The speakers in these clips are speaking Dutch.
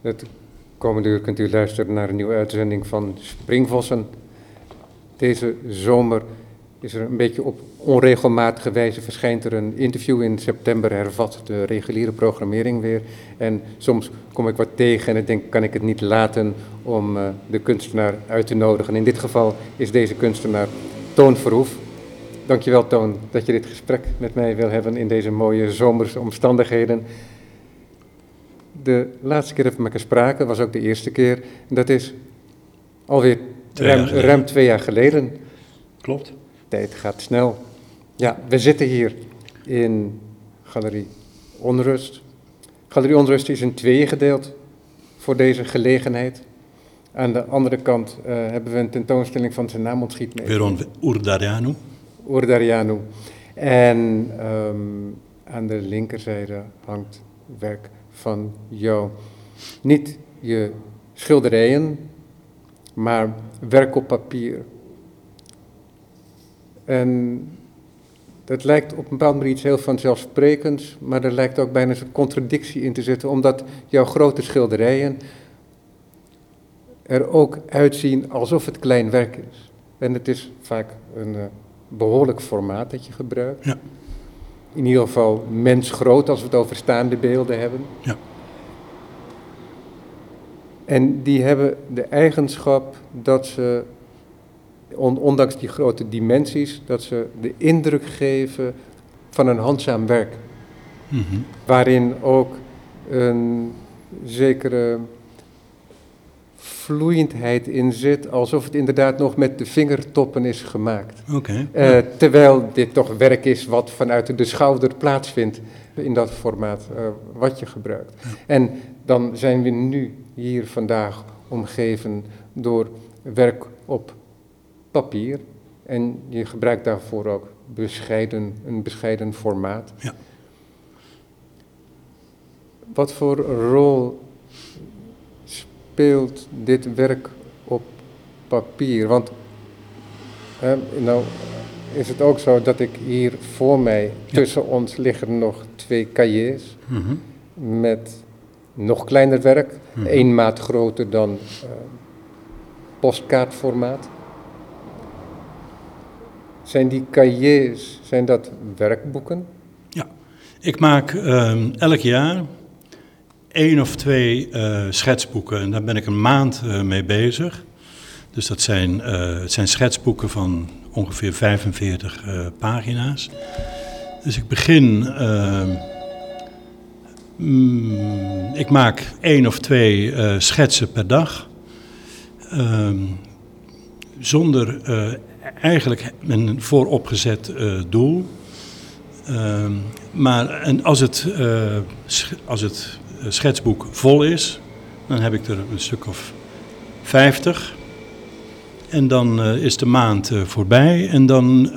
Het komende uur kunt u luisteren naar een nieuwe uitzending van Springvossen. Deze zomer is er een beetje op onregelmatige wijze verschijnt er een interview in september, hervat de reguliere programmering weer. En soms kom ik wat tegen en ik denk, kan ik het niet laten om uh, de kunstenaar uit te nodigen. In dit geval is deze kunstenaar Toon Verhoef. Dankjewel Toon dat je dit gesprek met mij wil hebben in deze mooie zomerse omstandigheden. De laatste keer dat we elkaar spraken was ook de eerste keer. En dat is alweer ruim, ruim twee jaar geleden. Klopt. Tijd gaat snel. Ja, we zitten hier in Galerie Onrust. Galerie Onrust is in tweeën gedeeld voor deze gelegenheid. Aan de andere kant uh, hebben we een tentoonstelling van zijn naam ontschiet mee. Veron Urdarianu. Urdarianu. En um, aan de linkerzijde hangt werk van jou. Niet je schilderijen, maar werk op papier. En dat lijkt op een bepaalde manier iets heel vanzelfsprekends, maar er lijkt ook bijna een contradictie in te zitten, omdat jouw grote schilderijen er ook uitzien alsof het klein werk is. En het is vaak een uh, behoorlijk formaat dat je gebruikt. Ja. In ieder geval mensgroot als we het over staande beelden hebben. Ja. En die hebben de eigenschap dat ze, ondanks die grote dimensies, dat ze de indruk geven van een handzaam werk. Mm -hmm. Waarin ook een zekere vloeiendheid in zit, alsof het inderdaad nog met de vingertoppen is gemaakt. Okay, uh, ja. Terwijl dit toch werk is wat vanuit de schouder plaatsvindt in dat formaat uh, wat je gebruikt. Ja. En dan zijn we nu hier vandaag omgeven door werk op papier. En je gebruikt daarvoor ook bescheiden, een bescheiden formaat. Ja. Wat voor rol speelt dit werk op papier? Want hè, nou is het ook zo dat ik hier voor mij, tussen ons liggen nog twee cahiers mm -hmm. met nog kleiner werk, Mhm. één maat groter dan uh, postkaartformaat. Zijn die cahiers, zijn dat werkboeken? Ja, ik maak uh, elk jaar één of twee uh, schetsboeken en daar ben ik een maand uh, mee bezig. Dus dat zijn, uh, het zijn schetsboeken van ongeveer 45 pagina's. Dus ik begin Mm, ik maak één of twee schetsen per dag. Uh, zonder eigenlijk een vooropgezet doel. Ehm, maar en als, het, als het schetsboek vol is, dan heb ik er een stuk of vijftig. En dan is de maand voorbij en dan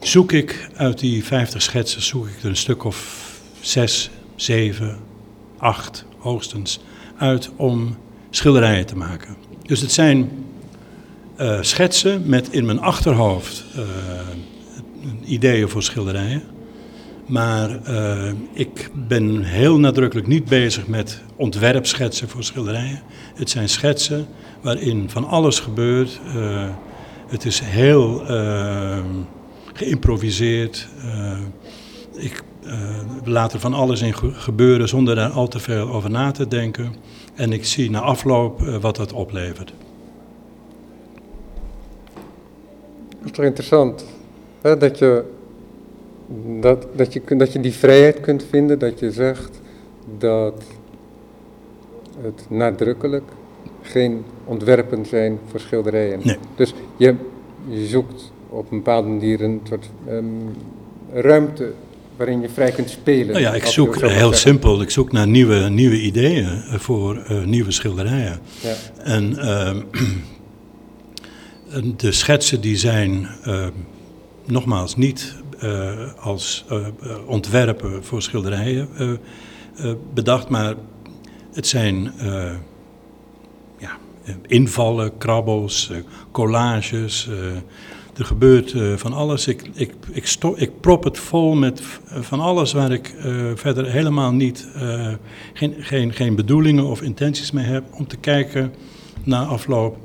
zoek ik uit die 50 schetsen zoek ik er een stuk of zes, zeven, acht hoogstens uit om schilderijen te maken. Dus het zijn schetsen met in mijn achterhoofd ideeën voor schilderijen. Maar uh, ik ben heel nadrukkelijk niet bezig met ontwerpschetsen voor schilderijen. Het zijn schetsen waarin van alles gebeurt. het is heel geïmproviseerd. ik laat er van alles in gebeuren zonder daar al te veel over na te denken. En ik zie na afloop wat dat oplevert. Dat is toch interessant, hè? Dat, je, dat, dat, je, dat je die vrijheid kunt vinden, dat je zegt dat het nadrukkelijk geen ontwerpen zijn voor schilderijen. Nee. Dus je, je zoekt op een bepaalde manier een soort um, ruimte waarin je vrij kunt spelen. Nou ja, ik zoek heel zeggen. simpel, ik zoek naar nieuwe, nieuwe ideeën voor uh, nieuwe schilderijen. Ja. En uh, de schetsen die zijn uh, nogmaals niet als ontwerpen voor schilderijen bedacht, maar het zijn ja, invallen, krabbels, collages. er gebeurt eh, van alles. Ik, ik, ik, ik prop het vol met van alles waar ik eh, verder helemaal niet, eh, geen, geen, geen bedoelingen of intenties mee heb. Om te kijken na afloop eh,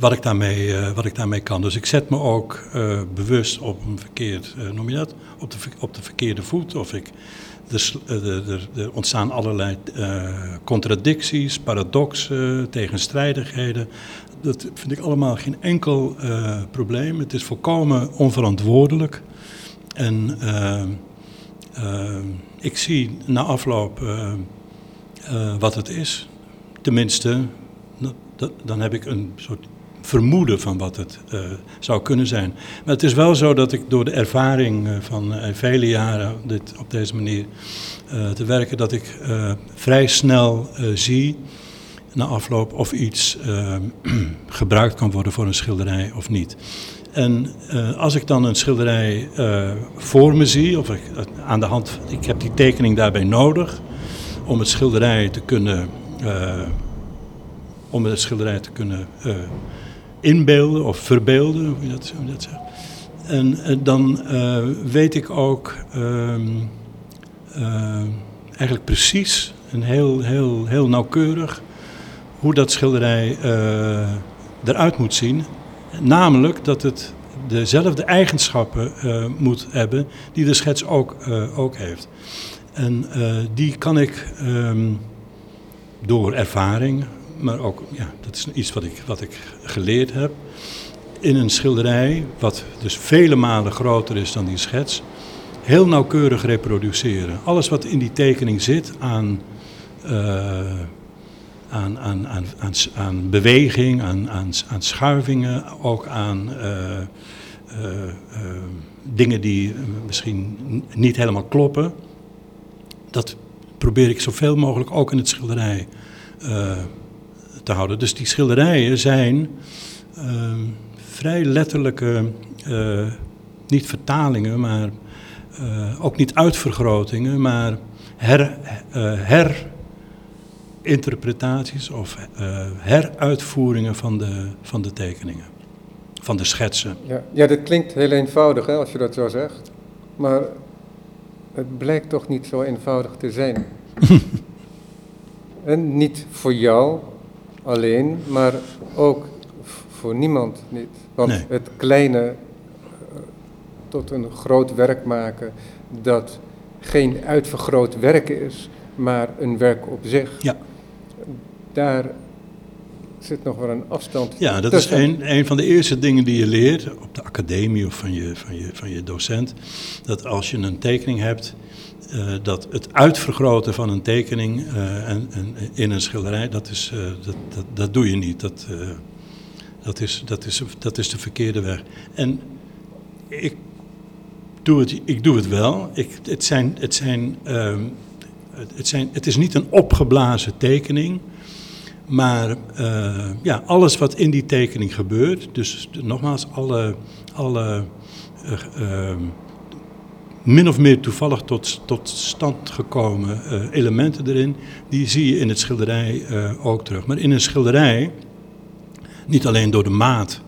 wat, ik daarmee, eh, wat ik daarmee kan. Dus ik zet me ook eh, bewust op een verkeerd, eh, noem je dat? Op de, op de verkeerde voet. Of ik, er, eh, ontstaan allerlei eh, contradicties, paradoxen, tegenstrijdigheden. Dat vind ik allemaal geen enkel eh, probleem. Het is volkomen onverantwoordelijk. En eh, eh, ik zie na afloop eh, eh, wat het is. Tenminste, dan heb ik een soort vermoeden van wat het eh, zou kunnen zijn. Maar het is wel zo dat ik door de ervaring eh, van eh, vele jaren dit, op deze manier te werken, dat ik vrij snel zie na afloop of iets gebruikt kan worden voor een schilderij of niet. En als ik dan een schilderij voor me zie, of aan de hand, ik heb die tekening daarbij nodig om het schilderij te kunnen, om het schilderij te kunnen eh, inbeelden of verbeelden, hoe je dat, hoe je dat. En eh, dan eh, weet ik ook ehm, eh, eigenlijk precies en heel, heel, heel nauwkeurig hoe dat schilderij eruit moet zien. Namelijk dat het dezelfde eigenschappen moet hebben die de schets ook, ook heeft. En die kan ik ehm, door ervaring, maar ook, ja, dat is iets wat ik, wat ik geleerd heb, in een schilderij, wat dus vele malen groter is dan die schets, heel nauwkeurig reproduceren. Alles wat in die tekening zit aan, eh, aan, aan, aan, aan, beweging, aan, aan, aan schuivingen, ook aan eh, eh, dingen die misschien niet helemaal kloppen. Dat probeer ik zoveel mogelijk ook in het schilderij eh, te houden. Dus die schilderijen zijn ehm, vrij letterlijke, eh, niet vertalingen, maar eh, ook niet uitvergrotingen, maar her, eh, herinterpretaties of heruitvoeringen van de, van de tekeningen, van de schetsen. Ja, ja, dat klinkt heel eenvoudig hè, als je dat zo zegt. Maar het blijkt toch niet zo eenvoudig te zijn. en niet voor jou alleen, maar ook voor niemand niet. Want Nee. het kleine eh, tot een groot werk maken, dat geen uitvergroot werk is, maar een werk op zich. Ja. Daar zit nog wel een afstand Ja, dat is een, een van de eerste dingen die je leert op de academie of van je, van je, van je docent. Dat als je een tekening hebt, eh, dat het uitvergroten van een tekening eh, en, en in een schilderij, dat, is, eh, dat, dat, dat doe je niet. Dat, dat, is, dat, is, dat is de verkeerde weg. En ik doe het, ik doe het wel. Ik, het, zijn, het, zijn, ehm, het, zijn, het is niet een opgeblazen tekening. Maar ja, alles wat in die tekening gebeurt, dus nogmaals, alle, alle eh, ehm, min of meer toevallig tot, tot stand gekomen eh, elementen erin, die zie je in het schilderij eh, ook terug. Maar in een schilderij, niet alleen door de maat,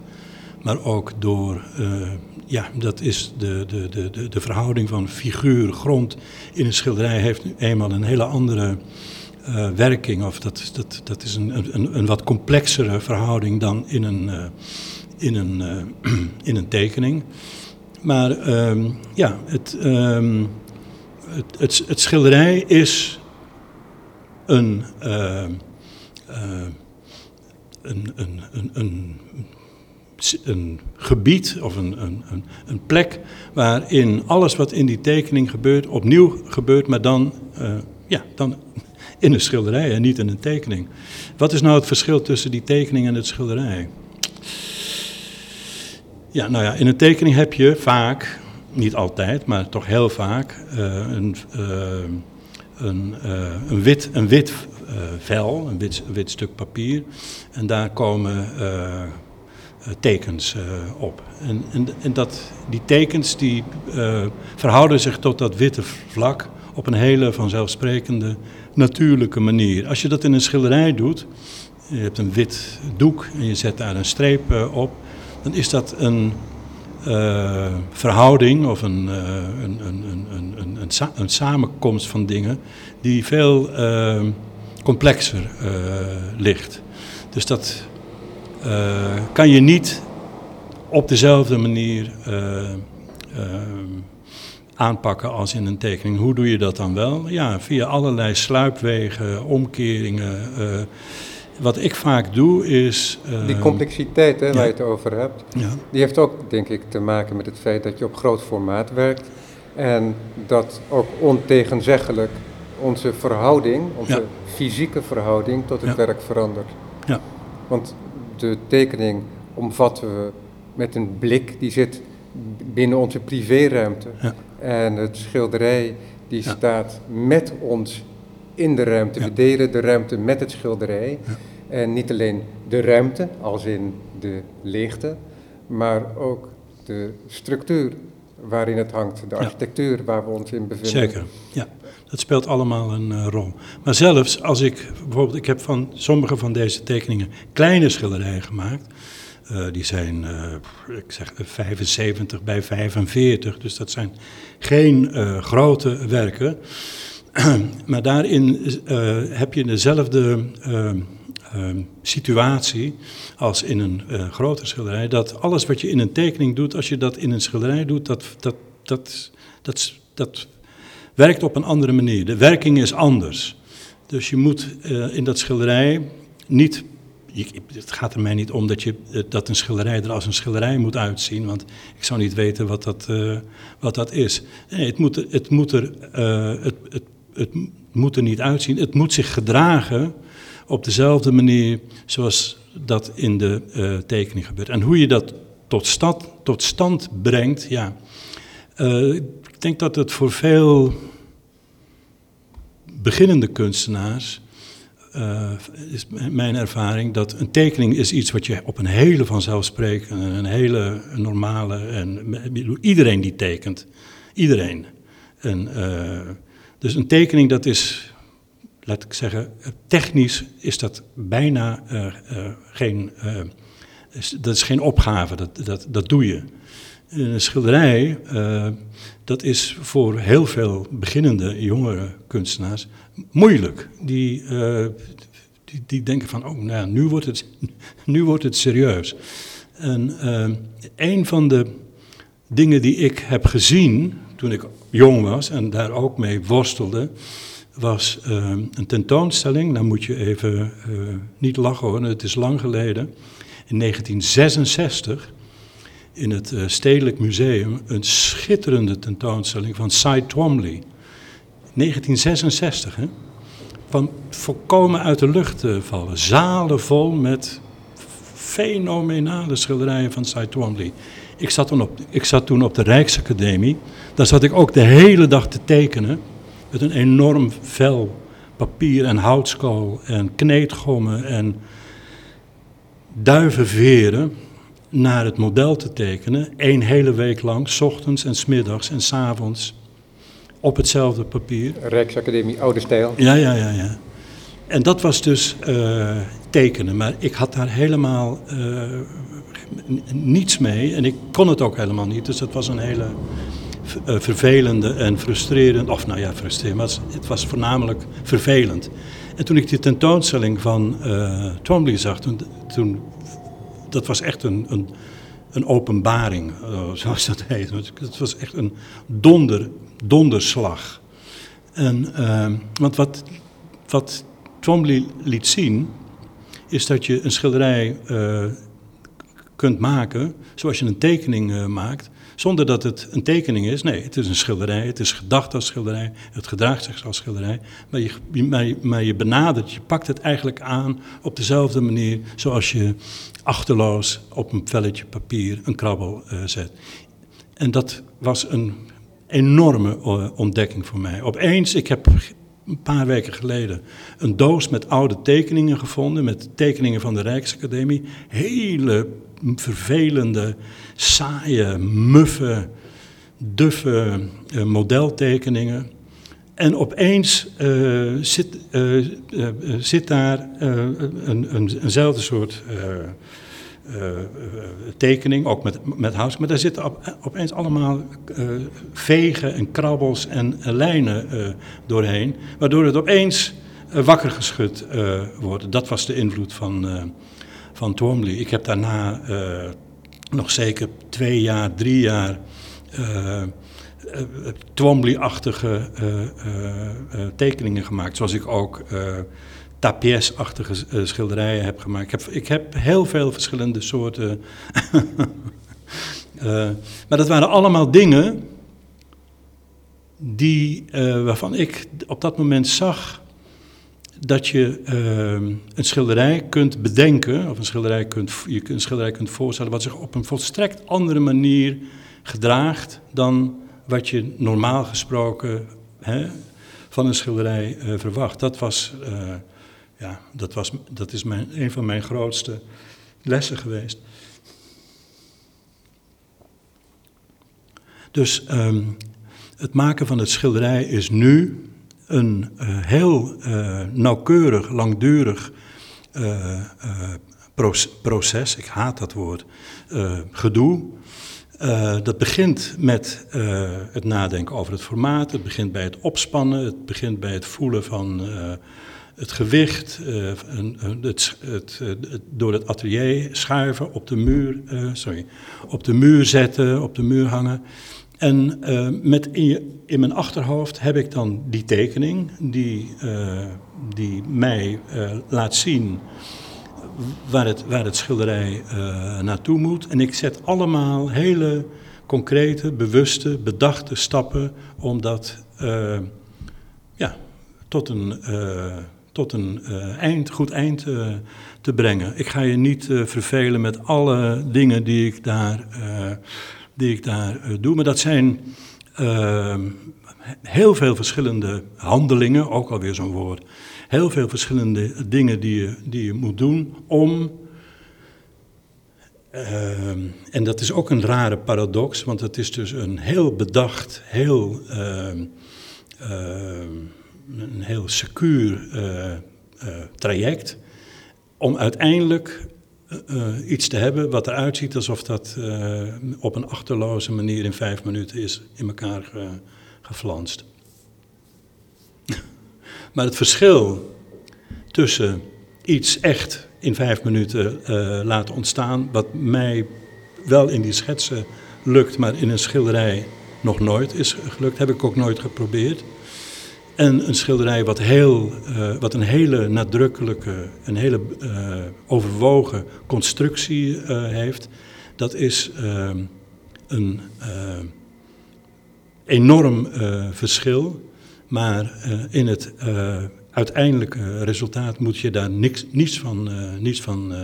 maar ook door, eh, ja, dat is de, de, de, de, de verhouding van figuur, grond in een schilderij heeft eenmaal een hele andere werking. Of dat, dat, dat is een, een, een wat complexere verhouding dan in een, in een, in een tekening. Maar ehm, ja, het, ehm, het, het, het schilderij is een, ehm, eh, een, een, een, een, een gebied of een, een, een, een plek waarin alles wat in die tekening gebeurt opnieuw gebeurt, maar dan, eh, ja, dan in een schilderij en niet in een tekening. Wat is nou het verschil tussen die tekening en het schilderij? Ja, nou ja, in een tekening heb je vaak, niet altijd, maar toch heel vaak, eh, een, eh, een, eh, een wit, een wit vel, een wit, wit stuk papier. En daar komen tekens op. En, en, en dat, die tekens die verhouden zich tot dat witte vlak op een hele vanzelfsprekende, natuurlijke manier. Als je dat in een schilderij doet, je hebt een wit doek en je zet daar een streep op, is dat een uh, verhouding of een, uh, een, een, een, een, een, een, samenkomst van dingen die veel uh, complexer ligt. Dus dat kan je niet op dezelfde manier aanpakken als in een tekening. Hoe doe je dat dan wel? Ja, via allerlei sluipwegen, omkeringen wat ik vaak doe is... die ehm, complexiteit hè, waar je het over hebt, ja. die heeft ook denk ik te maken met het feit dat je op groot formaat werkt. En dat ook ontegenzeggelijk onze verhouding, onze fysieke verhouding tot het werk verandert. Ja. Want de tekening omvatten we met een blik die zit binnen onze privéruimte. En het schilderij die staat met ons in de ruimte. We delen de ruimte met het schilderij. En niet alleen de ruimte, als in de leegte, maar ook de structuur waarin het hangt, de architectuur waar we ons in bevinden. Zeker, ja. Dat speelt allemaal een uh, rol. Maar zelfs als ik, bijvoorbeeld, ik heb van sommige van deze tekeningen kleine schilderijen gemaakt. Uh, die zijn, uh, ik zeg, 75 bij 45, dus dat zijn geen grote werken. maar daarin uh, heb je dezelfde uh, uh, situatie als in een grote schilderij. Dat alles wat je in een tekening doet, als je dat in een schilderij doet, dat, dat, dat, dat, dat werkt op een andere manier. De werking is anders. Dus je moet in dat schilderij niet het gaat er mij niet om dat, je, dat een schilderij er als een schilderij moet uitzien, want ik zou niet weten wat dat, wat dat is. Nee, het moet, het moet er, het, het, het moet er niet uitzien. Het moet zich gedragen op dezelfde manier zoals dat in de uh, tekening gebeurt. En hoe je dat tot, stad, tot stand brengt, ja. Uh, ik denk dat het voor veel beginnende kunstenaars uh, is mijn ervaring dat een tekening is iets wat je op een hele vanzelfsprekende, een hele normale en iedereen die tekent, iedereen. En, dus een tekening, dat is, laat ik zeggen, technisch is dat bijna uh, uh, geen, is, dat is geen opgave, dat, dat, dat doe je. Een schilderij, dat is voor heel veel beginnende jongere kunstenaars moeilijk. Die, die, die, denken van, oh, nou, nu wordt het, nu wordt het serieus. En een van de dingen die ik heb gezien toen ik jong was en daar ook mee worstelde, was uh, een tentoonstelling. Dan moet je even uh, niet lachen hoor, het is lang geleden. In 1966 in het uh, Stedelijk Museum een schitterende tentoonstelling van Cy Twombly. 1966, hè? Van volkomen uit de lucht vallen. Zalen vol met fenomenale schilderijen van Cy Twombly. Ik zat, toen op, ik zat toen op de Rijksacademie. Daar zat ik ook de hele dag te tekenen. Met een enorm vel papier en houtskool en kneedgommen en duivenveren naar het model te tekenen. Eén hele week lang, s ochtends en s middags en s avonds. Op hetzelfde papier. Rijksacademie Oude Stijl. Ja, ja, ja, ja. En dat was dus uh, tekenen. Maar ik had daar helemaal uh, niets mee. En ik kon het ook helemaal niet. Dus het was een hele uh, vervelende en frustrerend. Of nou ja, frustrerend. Maar het was voornamelijk vervelend. En toen ik die tentoonstelling van uh, Twombly zag, toen, toen, dat was echt een, een, een openbaring, uh, zoals dat heet. Het was echt een donder, donderslag. En, want wat, wat Twombly liet zien, is dat je een schilderij kunt maken zoals je een tekening uh, maakt, zonder dat het een tekening is. Nee, het is een schilderij, het is gedacht als schilderij, het gedraagt zich als schilderij, maar je, je, benadert, je pakt het eigenlijk aan op dezelfde manier zoals je achterloos op een velletje papier een krabbel uh, zet. En dat was een enorme uh, ontdekking voor mij. Opeens, ik heb een paar weken geleden een doos met oude tekeningen gevonden, met tekeningen van de Rijksacademie. Hele vervelende, saaie, muffe, duffe uh, modeltekeningen. En opeens uh, zit, uh, zit daar een, een, eenzelfde soort eh, eh, tekening, ook met, met hout. Maar daar zitten op, opeens allemaal eh, vegen en krabbels en eh, lijnen eh, doorheen. Waardoor het opeens eh, wakker geschud eh, wordt. Dat was de invloed van, eh van Twombly. Ik heb daarna eh, nog zeker twee jaar, drie jaar... eh, eh, Twombly-achtige tekeningen gemaakt. Zoals ik ook Tapies-achtige schilderijen heb gemaakt. Ik heb, ik heb heel veel verschillende soorten. Maar dat waren allemaal dingen die, waarvan ik op dat moment zag dat je eh, een schilderij kunt bedenken, of een schilderij kunt, je een schilderij kunt voorstellen, wat zich op een volstrekt andere manier gedraagt dan wat je normaal gesproken hè, van een schilderij eh, verwacht. Dat, was, eh, ja, dat, was, dat is mijn, een van mijn grootste lessen geweest. Dus ehm, het maken van het schilderij is nu een eh, heel eh, nauwkeurig, langdurig eh, proce- proces. Ik haat dat woord. gedoe. Dat begint met het nadenken over het formaat. Het begint bij het opspannen. Het begint bij het voelen van het gewicht. een- het, het, door het atelier schuiven, op de muur, sorry, op de muur zetten, op de muur hangen. En eh, met in, mijn achterhoofd heb ik dan die tekening die, eh, die mij eh, laat zien waar het, waar het schilderij naartoe moet. En ik zet allemaal hele concrete, bewuste, bedachte stappen om dat ja, tot een, tot een eind, goed eind te brengen. Ik ga je niet vervelen met alle dingen die ik daar, die ik daar eh, doe, maar dat zijn eh, heel veel verschillende handelingen, ook alweer zo'n woord. Heel veel verschillende dingen die je, die je moet doen om Ehm, en dat is ook een rare paradox, want het is dus een heel bedacht, heel, ehm, ehm, een heel secuur eh, eh, traject om uiteindelijk eh, iets te hebben wat eruit ziet alsof dat eh, op een achterloze manier in vijf minuten is in elkaar ge, geflanst. maar het verschil tussen iets echt in vijf minuten eh, laten ontstaan, wat mij wel in die schetsen lukt, maar in een schilderij nog nooit is gelukt, heb ik ook nooit geprobeerd. En een schilderij wat, heel, eh, wat een hele nadrukkelijke, een hele eh, overwogen constructie eh, heeft, dat is eh, een enorm verschil. Maar in het uiteindelijke resultaat moet je daar niks, niets van, niets van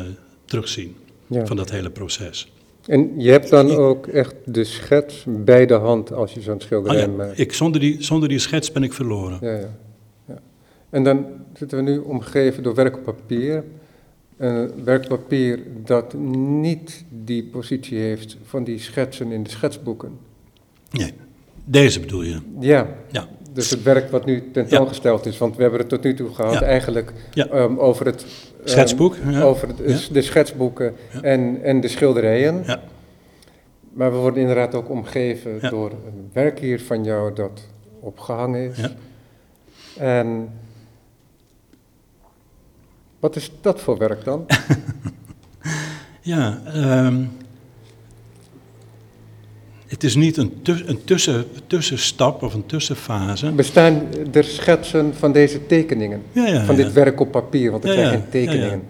terugzien, Ja. van dat hele proces. En je hebt dan ook echt de schets bij de hand als je zo'n Ah schilderij ja, maakt. ik, zonder, die, zonder die schets ben ik verloren. Ja, ja, ja. En dan zitten we nu omgeven door werk op papier. Een werkpapier dat niet die positie heeft van die schetsen in de schetsboeken. Nee, deze bedoel je. Ja, Ja, dus het werk wat nu tentoongesteld is. Want we hebben het tot nu toe gehad Ja. eigenlijk Ja. ehm, over het... ehm, schetsboek. Ja. Over Ja. de schetsboeken Ja. en, en de schilderijen. Ja. Maar we worden inderdaad ook omgeven Ja. door een werk hier van jou dat opgehangen is. Ja. En wat is dat voor werk dan? Ja, ehm, het is niet een, een tussen, tussenstap of een tussenfase. Bestaan er schetsen van deze tekeningen? Ja, ja, van dit werk op papier, want er Ja, zijn geen tekeningen. ja,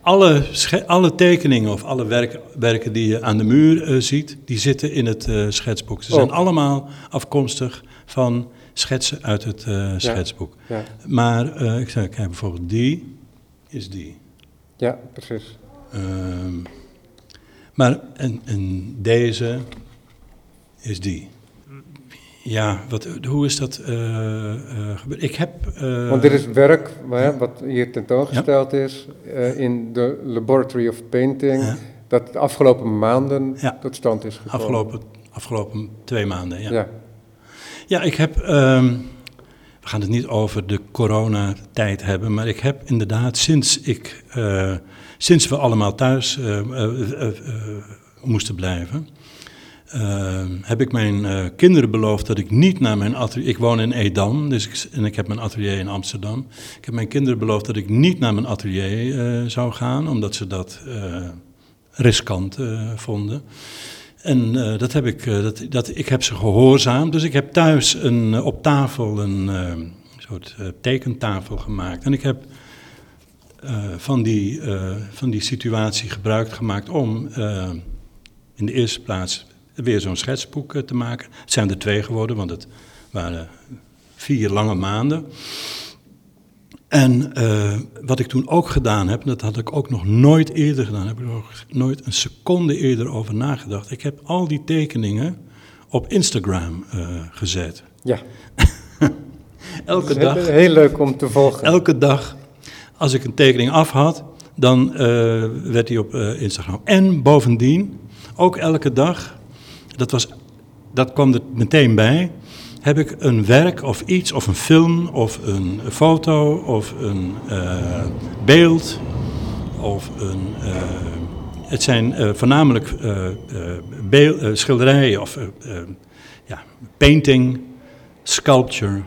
Alle, alle tekeningen of alle werk- werken die je aan de muur eh, ziet, die zitten in het eh, schetsboek. Ze zijn Oh. allemaal afkomstig van schetsen uit het eh, schetsboek. Ja, Maar ik zeg, kijk, bijvoorbeeld die is die. ja precies. Ehm, maar en, en deze is die. Ja, wat, hoe is dat eh, eh, gebeurd? Ik heb... eh, Want dit is werk hè, wat hier tentoongesteld is in de Laboratory of Painting, Ja. dat de afgelopen maanden Ja. tot stand is gekomen. afgelopen, afgelopen twee maanden, ja. Ja. Ja, ik heb. ehm, we gaan het niet over de coronatijd hebben, maar ik heb inderdaad sinds, ik, sinds we allemaal thuis moesten blijven, heb ik mijn kinderen beloofd dat ik niet naar mijn atelier. Ik woon in Edam dus en ik heb mijn atelier in Amsterdam. Ik heb mijn kinderen beloofd dat ik niet naar mijn atelier zou gaan, omdat ze dat riskant vonden. En dat heb ik, dat, dat, ik heb ze gehoorzaamd. Dus ik heb thuis een, op tafel een soort tekentafel gemaakt. En ik heb van, die, van die situatie gebruik gemaakt om in de eerste plaats weer zo'n schetsboek te maken. Het zijn er twee geworden, want het waren vier lange maanden. En uh, wat ik toen ook gedaan heb, dat had ik ook nog nooit eerder gedaan, heb ik nog nooit een seconde eerder over nagedacht. Ik heb al die tekeningen op Instagram uh, gezet. Ja. elke dag. Heel, heel leuk om te volgen. Elke dag, als ik een tekening af had, dan uh, werd die op Instagram. En bovendien, ook elke dag, dat, was, dat kwam er meteen bij heb ik een werk of iets, of een film, of een foto, of een uh, beeld, of een. Uh, het zijn uh, voornamelijk beeld, schilderijen of ja, painting, sculpture,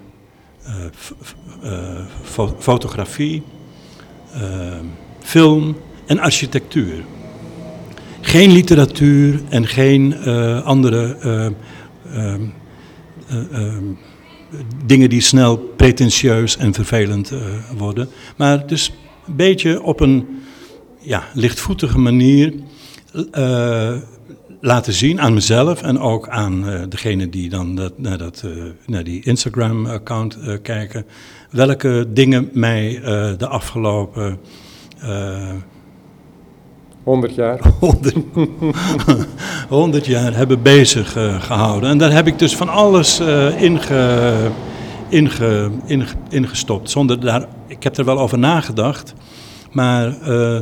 fo fotografie, film en architectuur. Geen literatuur en geen andere uh, dingen die snel pretentieus en vervelend uh, worden. Maar dus een beetje op een ja, lichtvoetige manier uh, laten zien aan mezelf en ook aan degene die dan dat, naar, naar die Instagram-account kijken, welke dingen mij de afgelopen 100 jaar. 100, jaar hebben bezig uh, gehouden. En daar heb ik dus van alles uh, inge, inge, ingestopt. Zonder daar, ik heb er wel over nagedacht. Maar uh,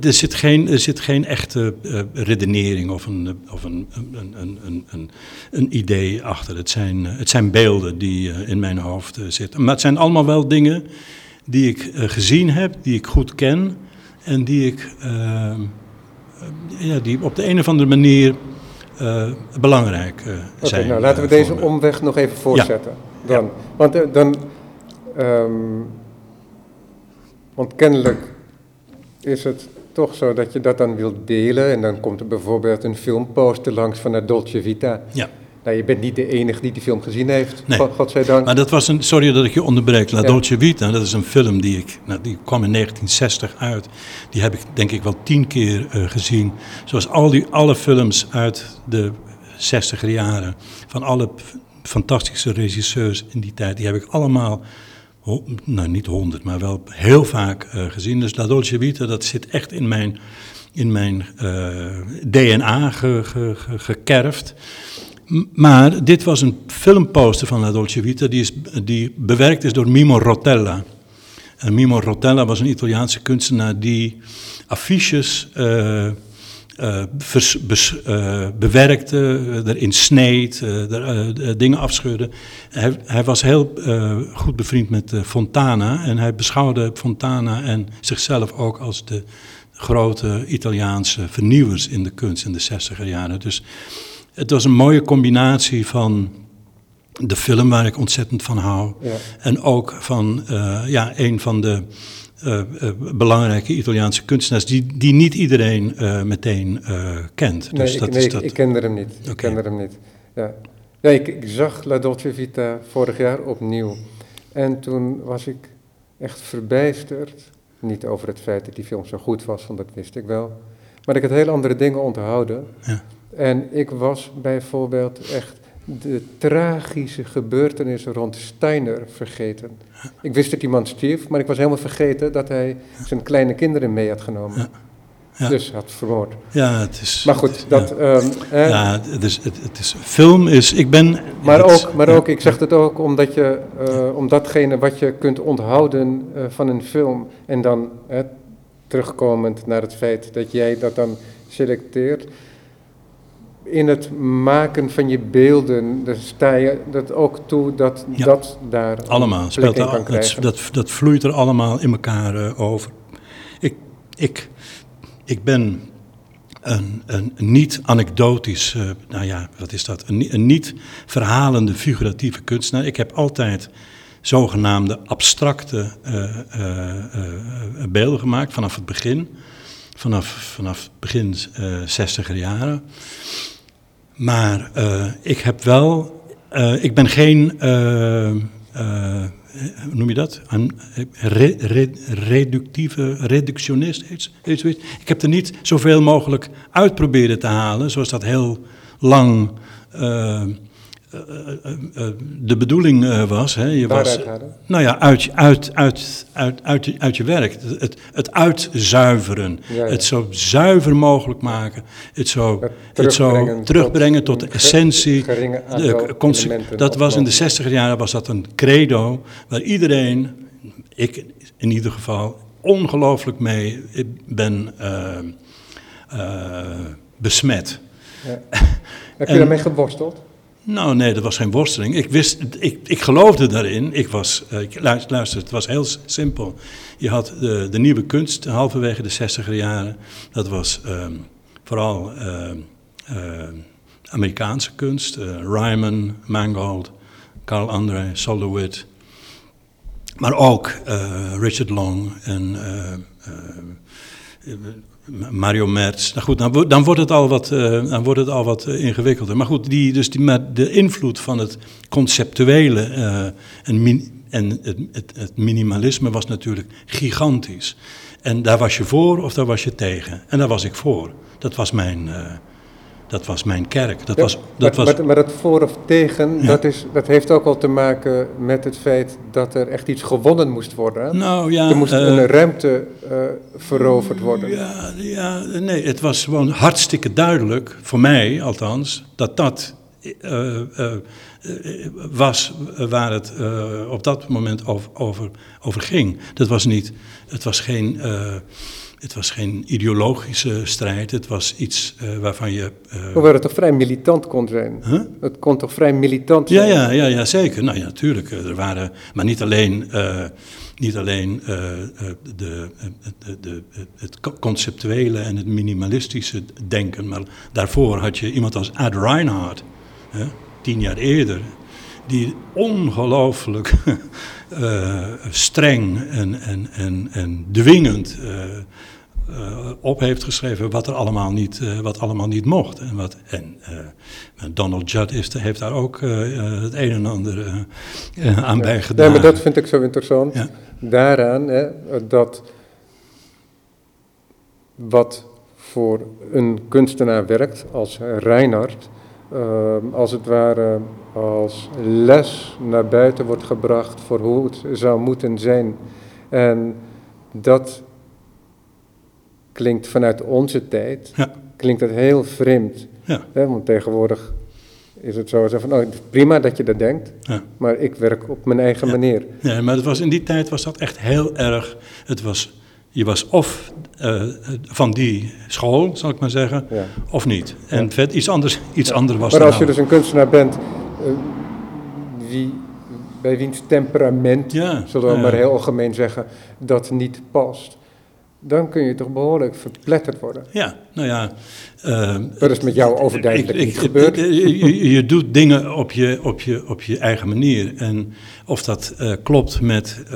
er, zit geen, er zit geen echte redenering of, een, of een, een, een, een, een, idee achter. Het zijn, het zijn beelden die in mijn hoofd zitten. Maar het zijn allemaal wel dingen die ik gezien heb, die ik goed ken en die ik ja, die op de een of andere manier uh, belangrijk uh, okay, zijn. Nou, laten we uh, deze omweg nog even voortzetten. Ja. Dan. Want, dan, um, want kennelijk is het toch zo dat je dat dan wilt delen en dan komt er bijvoorbeeld een filmposter langs van de Dolce Vita. Ja. Nou, je bent niet de enige die die film gezien heeft, nee. godzijdank. Maar dat was een, sorry dat ik je onderbreek, La. Dolce Vita, dat is een film die ik, nou, die kwam in 1960 uit. Die heb ik denk ik wel tien keer uh, gezien. Zoals al die, alle films uit de 60 jaren, van alle fantastische regisseurs in die tijd, die heb ik allemaal, nou niet honderd, maar wel heel vaak uh, gezien. Dus La Dolce Vita, dat zit echt in mijn, in mijn uh, DNA ge, ge, ge, gekerfd. Maar dit was een filmposter van La Dolce Vita die, is, die bewerkt is door Mimo Rotella. En Mimo Rotella was een Italiaanse kunstenaar die affiches vers, bes, uh, bewerkte, erin sneed, er, dingen afscheurde. Hij, hij was heel goed bevriend met Fontana en hij beschouwde Fontana en zichzelf ook als de grote Italiaanse vernieuwers in de kunst in de 60er jaren. Dus het was een mooie combinatie van de film waar ik ontzettend van hou. Ja. En ook van uh, ja, een van de uh, uh, belangrijke Italiaanse kunstenaars die, die niet iedereen meteen kent. Nee, dus ik, dat nee, is dat... ik, ik kende hem niet. Okay. Ik kende hem niet. Ja. Ja, ik, ik, zag La Dolce Vita vorig jaar opnieuw. En toen was ik echt verbijsterd. Niet over het feit dat die film zo goed was, want dat wist ik wel. Maar ik had heel andere dingen onthouden. Ja. En ik was bijvoorbeeld echt de tragische gebeurtenissen rond Steiner vergeten. Ik wist dat die man stierf, maar ik was helemaal vergeten dat hij zijn kleine kinderen mee had genomen. Ja. Ja. Dus had vermoord. Ja, het is. Maar goed, dat. Ja, um, eh, ja het, is, het, het, is. Film is. Ik ben. Maar ook, maar ook, ik zeg het ook omdat je. Uh, om datgene wat je kunt onthouden uh, van een film. En dan terugkomend naar het feit dat jij dat dan selecteert in het maken van je beelden, daar sta je dat ook toe dat Ja. dat daar Allemaal. Speelt in kan dat, krijgen. dat, dat vloeit er allemaal in elkaar eh, over. Ik, ik, ik ben een, een niet anekdotisch, eh, nou ja, wat is dat? Een, ni- een niet verhalende figuratieve kunstenaar. Ik heb altijd zogenaamde abstracte eh, beelden gemaakt vanaf het begin. Vanaf, vanaf begin eh 60er jaren. Maar eh, ik heb wel, eh, ik ben geen, eh, hoe noem je dat? Een re- re- reductieve, reductionist, iets, iets zoiets. Ik heb er niet zoveel mogelijk uit proberen te halen, zoals dat heel lang de bedoeling eh, was. Hè. Je was nou ja, uit, je- uit, uit, uit, uit, je- uit je werk. Het, het, uitzuiveren. Ja, ja. Het zo zuiver mogelijk maken. Het zo, Het het zo terugbrengen tot tot de essentie. de dat was in de mogelijk. 60 jaren was dat een credo waar iedereen, ik in ieder geval, ongelooflijk mee ben eh, eh, besmet. Ja. Heb je daarmee geworsteld? Nou, nee, dat was geen worsteling. Ik, wist, ik, ik geloofde daarin. Ik was, eh, ik, luister, het was heel simpel. Je had de, de nieuwe kunst halverwege de 60er jaren. Dat was ehm, vooral ehm, ehm, Amerikaanse kunst. eh, Ryman, Mangold, Carl André, Solowit. Maar ook eh, Richard Long en Mario Merz. Nou goed, dan, wo- dan wordt het al wat, eh, dan wordt het al wat eh, ingewikkelder. Maar goed, die, dus die, maar de invloed van het conceptuele eh, en, en het, het, het minimalisme was natuurlijk gigantisch. En daar was je voor of daar was je tegen. En daar was ik voor. Dat was mijn, dat was mijn kerk. Dat Ja, was, dat maar, was, maar, maar dat voor of tegen, Ja. dat, is, dat heeft ook al te maken met het feit dat er echt iets gewonnen moest worden. nou ja, er moest eh, een ruimte eh, veroverd worden. Ja, ja, nee, het was gewoon hartstikke duidelijk, voor mij althans, dat dat eh, eh, eh, was waar het eh, op dat moment over, over, over ging. Dat was niet, het was geen, eh, het was geen ideologische strijd, het was iets eh, waarvan je... eh, Hoewel het toch vrij militant kon zijn. huh? Het kon toch vrij militant Ja, zijn. ja, ja, ja, zeker. Nou ja, natuurlijk. eh, Er waren, maar niet alleen, niet alleen de, de, de, het co- conceptuele en het minimalistische denken, maar daarvoor had je iemand als Ad Reinhardt, hè, tien jaar eerder, die ongelooflijk streng en, en, en, en dwingend eh, op heeft geschreven wat er allemaal niet, eh, wat allemaal niet mocht. En, wat, en eh, Donald Judd is, heeft daar ook het een en ander aan Ja. bij Nee, gedaan. maar dat vind ik zo interessant. Ja. Daaraan, hè, dat wat voor een kunstenaar werkt, als Reinhard, eh, als het ware als les naar buiten wordt gebracht voor hoe het zou moeten zijn. En dat klinkt vanuit onze tijd, Ja. klinkt het heel vreemd. Ja. Hè, want tegenwoordig is het zo zo van, oh, prima dat je dat denkt, Ja. maar ik werk op mijn eigen manier. Nee, maar het was, in die tijd was dat echt heel erg. Het was, je was of eh, van die school, zal ik maar zeggen, of niet. En vet, iets anders, iets anders was Maar als je nou. dus een kunstenaar bent, eh, wie, bij wiens temperament, Ja, zullen we ja. maar heel algemeen zeggen, dat niet past, dan kun je toch behoorlijk verpletterd worden. Ja, nou ja. eh, Dat is met jou overduidelijk ik- niet ik- gebeurd. Je, doet dingen op je, op, je, op je eigen manier. En of dat eh, klopt met eh,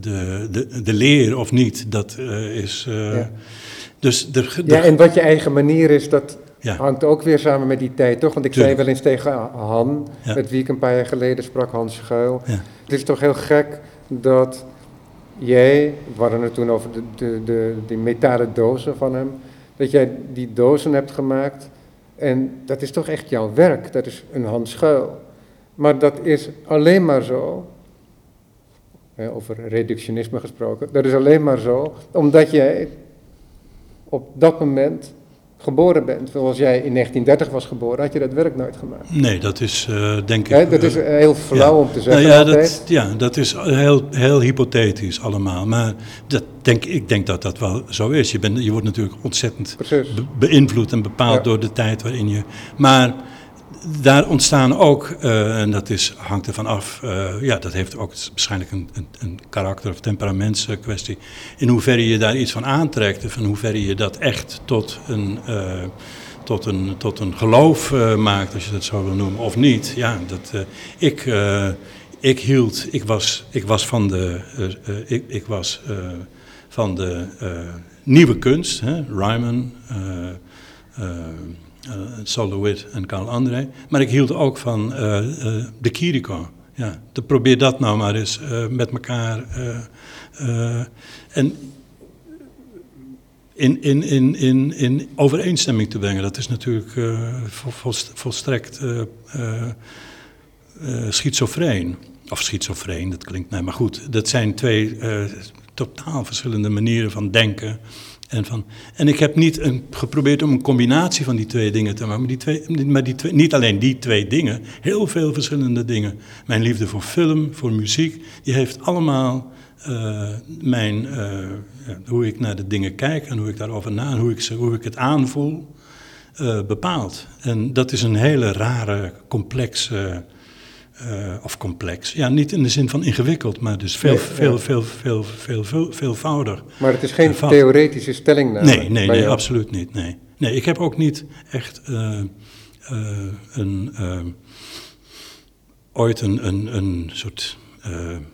de, de, de leer of niet, dat is. Ja. Dus de, de, Ja, en wat je eigen manier is, dat Ja. hangt ook weer samen met die tijd, toch? Want ik Tuurlijk. zei wel eens tegen Han, Ja. met wie ik een paar jaar geleden sprak, Hans Schuil. Ja. Het is toch heel gek dat jij, we hadden het toen over de, de, de, die metalen dozen van hem, dat jij die dozen hebt gemaakt en dat is toch echt jouw werk, dat is een Hans Schuil. Maar dat is alleen maar zo, over reductionisme gesproken, dat is alleen maar zo omdat jij op dat moment geboren bent, zoals jij in 1930 was geboren, had je dat werk nooit gemaakt. Nee, dat is uh, denk ik... Dat is heel flauw om te zeggen nou ja, dat, ja, dat is heel, heel hypothetisch allemaal. Maar dat denk, ik denk dat dat wel zo is. Je, bent, je wordt natuurlijk ontzettend be beïnvloed en bepaald ja. door de tijd waarin je... Maar daar ontstaan ook, uh, en dat is, hangt ervan af, uh, ja, dat heeft ook waarschijnlijk een, een, een karakter- of temperamentskwestie. In hoeverre je daar iets van aantrekt, of in hoeverre je dat echt tot een, tot een, tot een geloof maakt, als je dat zo wil noemen, of niet. Ja, dat, ik, ik hield, ik was, ik was van de, ik, ik was, van de nieuwe kunst, hè, Ryman. Uh, Solowit en Carl André. Maar ik hield ook van uh, uh, de Kiriko. Ja, te probeer dat nou maar eens met elkaar. en in, in, in, in, in overeenstemming te brengen. Dat is natuurlijk vol, volstrekt schizofreen. Of schizofreen, dat klinkt nee, maar goed. Dat zijn twee totaal verschillende manieren van denken en, van, en ik heb niet een, geprobeerd om een combinatie van die twee dingen te maken. Maar, die twee, maar die twee, niet alleen die twee dingen, heel veel verschillende dingen. Mijn liefde voor film, voor muziek, die heeft allemaal uh, mijn, ja, hoe ik naar de dingen kijk en hoe ik daarover na, hoe ik, hoe ik het aanvoel, uh, bepaald. En dat is een hele rare, complexe of complex. Ja, niet in de zin van ingewikkeld, maar dus veel, nee, veel, ja. veel, veel, veel, veel, veelvoudig. Maar het is geen theoretische stellingname? Nee, nee, nee, absoluut niet. Nee. nee, ik heb ook niet echt uh, uh, een, ooit een, een, een soort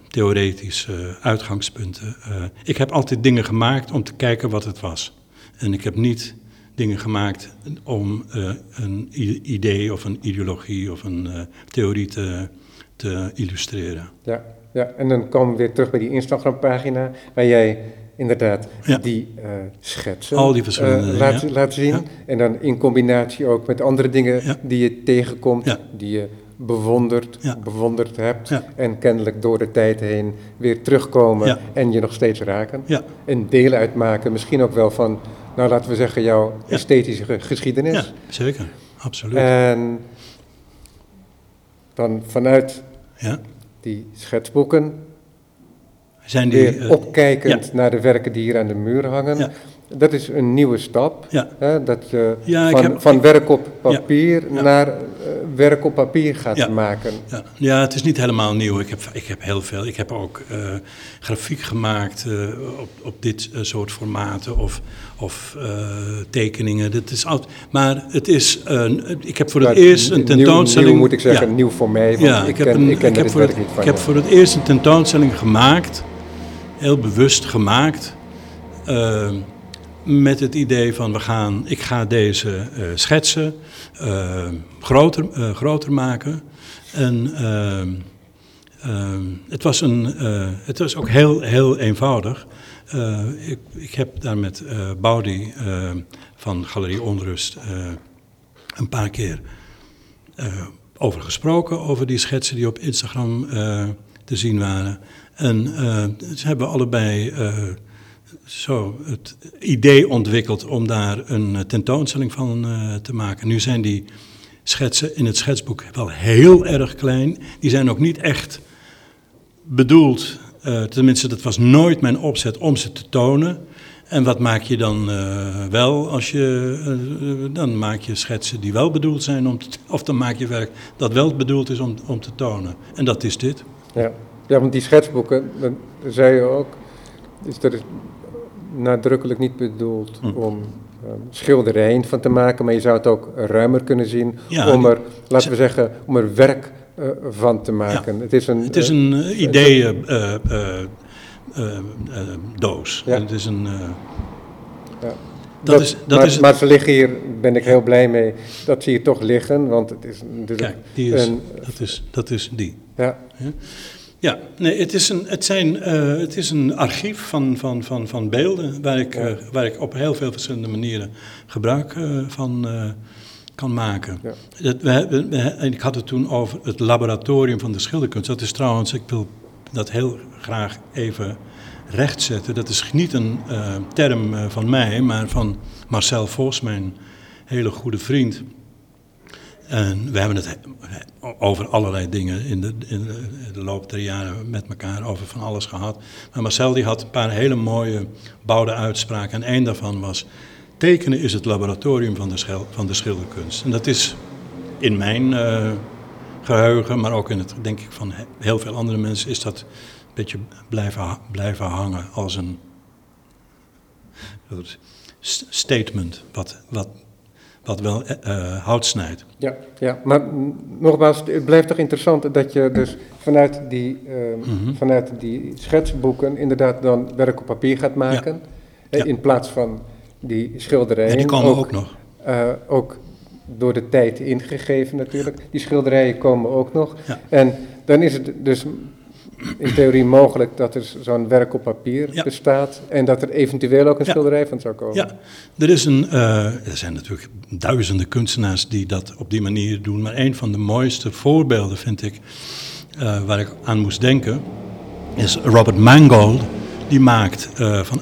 theoretische uitgangspunten. ik heb altijd dingen gemaakt om te kijken wat het was. En ik heb niet dingen gemaakt om uh, een idee of een ideologie of een uh, theorie te, te illustreren. Ja, ja, en dan komen we weer terug bij die Instagram-pagina waar jij inderdaad ja. die uh, schetsen Al die verschillende laat, ja. laat zien. Ja. En dan in combinatie ook met andere dingen die je tegenkomt, die je bewonderd, bewonderd hebt en kennelijk door de tijd heen weer terugkomen en je nog steeds raken. En deel uitmaken, misschien ook wel van nou laten we zeggen, jouw ja. esthetische geschiedenis. Ja, zeker, absoluut. En dan vanuit ja. die schetsboeken, Zijn die, weer uh, opkijkend ja. naar de werken die hier aan de muur hangen. Dat is een nieuwe stap. Hè, dat je van, heb, van werk op papier naar uh, werk op papier gaat maken. Ja. ja, het is niet helemaal nieuw. Ik heb, ik heb heel veel. Ik heb ook uh, grafiek gemaakt uh, op, op dit soort formaten of, of tekeningen. Dat is oud. Maar het is. ik heb voor het eerst een tentoonstelling. Nieuw, moet ik zeggen, nieuw voor mij. ja, ik, ik, heb, een, ik, ik heb, voor het, ik heb voor het eerst een tentoonstelling gemaakt. Heel bewust gemaakt. Uh, met het idee van we gaan, ik ga deze uh, schetsen uh, groter, uh, groter maken. En het, was een, het was ook heel, heel eenvoudig. Ik, ik, heb daar met Baudi van Galerie Onrust een paar keer over gesproken, over die schetsen die op Instagram te zien waren. En ze hebben allebei zo het idee ontwikkeld om daar een tentoonstelling van uh, te maken. Nu zijn die schetsen in het schetsboek wel heel erg klein. Die zijn ook niet echt bedoeld, uh, tenminste dat was nooit mijn opzet om ze te tonen. En wat maak je dan wel als je, dan maak je schetsen die wel bedoeld zijn om te, of dan maak je werk dat wel bedoeld is om, om te tonen. En dat is dit. Ja, ja want die schetsboeken, dan zei je ook, is er nadrukkelijk niet bedoeld hm. om um, schilderijen van te maken, maar je zou het ook ruimer kunnen zien ja, om er, laten we zeggen, om er werk uh, van te maken. Ja, het is een, het is een uh, idee uh, doos. Ja. Het is een. ja. Dat, dat, is, dat maar, is maar ze liggen hier, ben ik heel blij mee, dat ze hier toch liggen, want het is natuurlijk Kijk, die is, een, dat, is, dat is die. Ja. Ja. Nee, het is een, het zijn, uh, het is een archief van, van, van, van beelden waar ik, ja. uh, waar ik op heel veel verschillende manieren gebruik uh, van kan maken. Ja. Dat, we, we, we, ik had het toen over het laboratorium van de schilderkunst. Dat is trouwens, ik wil dat heel graag even rechtzetten. Dat is niet een term van mij, maar van Marcel Vos, mijn hele goede vriend. En we hebben het over allerlei dingen in de, in de loop der jaren met elkaar over van alles gehad. Maar Marcel die had een paar hele mooie bouwde uitspraken. En één daarvan was, tekenen is het laboratorium van de, van de schilderkunst. En dat is in mijn uh, geheugen, maar ook in het, denk ik, van heel veel andere mensen, is dat een beetje blijven, blijven hangen als een statement, wat, wat, wat wel uh, hout snijdt. Ja, ja, maar nogmaals, het blijft toch interessant dat je dus vanuit die, uh, mm -hmm. vanuit die schetsboeken inderdaad dan werk op papier gaat maken, ja. Ja. in plaats van die schilderijen. Ja, die komen ook, ook nog. Uh, ook door de tijd ingegeven natuurlijk. Die schilderijen komen ook nog. Ja. En dan is het dus in theorie mogelijk dat er zo'n werk op papier bestaat en dat er eventueel ook een schilderij van zou komen. Ja, er, is een, uh, er zijn natuurlijk duizenden kunstenaars die dat op die manier doen, maar een van de mooiste voorbeelden vind ik, uh, waar ik aan moest denken, is Robert Mangold. Die maakt uh, van,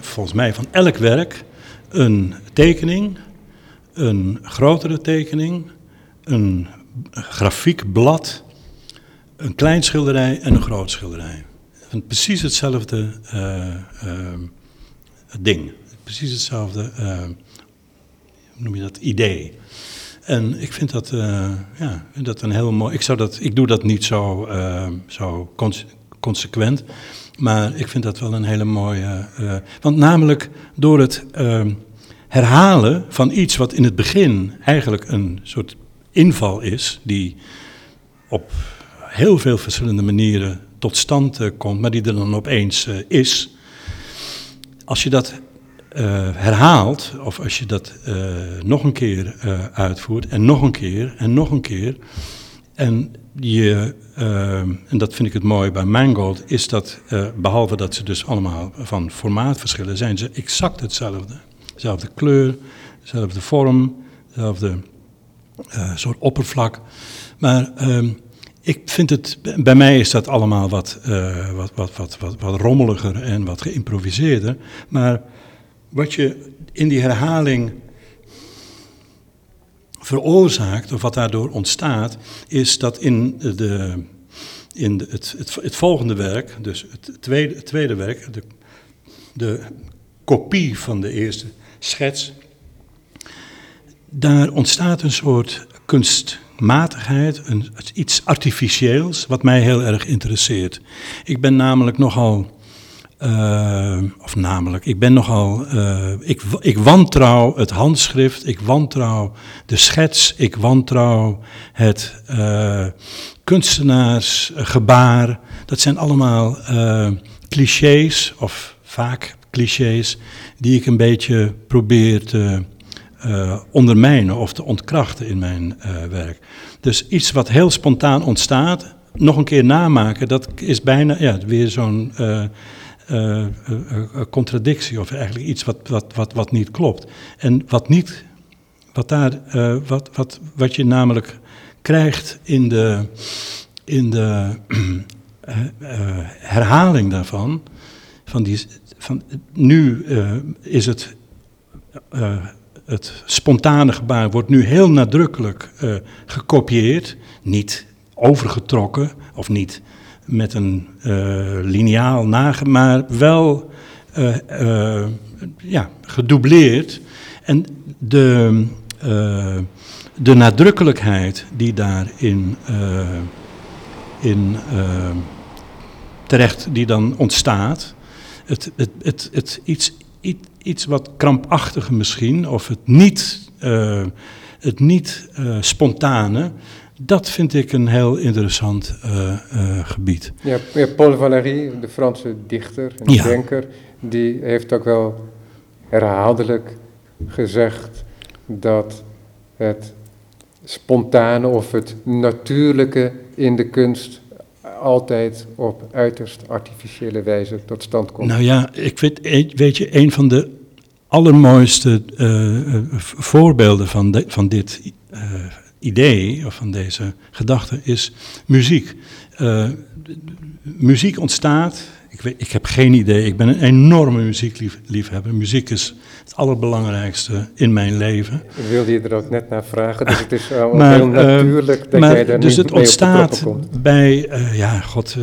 volgens mij van elk werk een tekening, een grotere tekening, een grafiek blad een klein schilderij en een groot schilderij. precies hetzelfde uh, uh, ding. Precies hetzelfde, uh, hoe noem je dat, idee. En ik vind dat, ja, dat een heel mooi... Ik, zou dat, ik doe dat niet zo, zo consequent, maar ik vind dat wel een hele mooie... want namelijk door het herhalen van iets wat in het begin eigenlijk een soort inval is, die op heel veel verschillende manieren tot stand uh, komt, maar die er dan opeens uh, is. Als je dat uh, herhaalt, of als je dat nog een keer uitvoert, en nog een keer, en nog een keer, en je, en dat vind ik het mooie bij Mangold, is dat, behalve dat ze dus allemaal van formaat verschillen, zijn ze exact hetzelfde. Dezelfde kleur, dezelfde vorm, dezelfde soort oppervlak. Maar ehm, ik vind het, bij mij is dat allemaal wat, uh, wat, wat, wat, wat, wat rommeliger en wat geïmproviseerder. Maar wat je in die herhaling veroorzaakt, of wat daardoor ontstaat, is dat in, de, in de, het, het, volgende werk, dus het tweede, tweede werk, de, de kopie van de eerste schets, daar ontstaat een soort kunst matigheid, een, iets artificieels, wat mij heel erg interesseert. Ik ben namelijk nogal, uh, of namelijk, ik ben nogal, uh, ik, ik wantrouw het handschrift, ik wantrouw de schets, ik wantrouw het uh, kunstenaarsgebaar. Dat zijn allemaal clichés, of vaak clichés, die ik een beetje probeer te uh, ondermijnen of te ontkrachten in mijn uh, werk. Dus iets wat heel spontaan ontstaat, nog een keer namaken, dat is bijna ja, weer zo'n uh, contradictie of eigenlijk iets wat, wat, wat, wat niet klopt. En wat niet, wat daar, wat, wat, wat je namelijk krijgt in de, in de herhaling daarvan, van die, van, nu is het het spontane gebaar wordt nu heel nadrukkelijk uh, gekopieerd, niet overgetrokken of niet met een uh, lineaal nage, maar wel uh, ja, gedoubleerd. En de, de nadrukkelijkheid die daarin in, terecht, die dan ontstaat, het, het, het, het iets iets wat krampachtiger misschien, of het niet, uh, het niet uh, spontane, dat vind ik een heel interessant uh, gebied. Ja, Paul Valéry, de Franse dichter en ja. denker, die heeft ook wel herhaaldelijk gezegd dat het spontane of het natuurlijke in de kunst altijd op uiterst artificiële wijze tot stand komt. Nou ja, ik weet, weet je, een van de allermooiste uh, voorbeelden van, de, van dit uh, idee, of van deze gedachte, is muziek. Uh, muziek ontstaat, ik, weet, ik heb geen idee. Ik ben een enorme muziekliefhebber. Muziek is het allerbelangrijkste in mijn leven. Ik wilde je er ook net naar vragen, dus het is maar, heel natuurlijk dat maar, jij daar Dus het ontstaat bij, ja, god,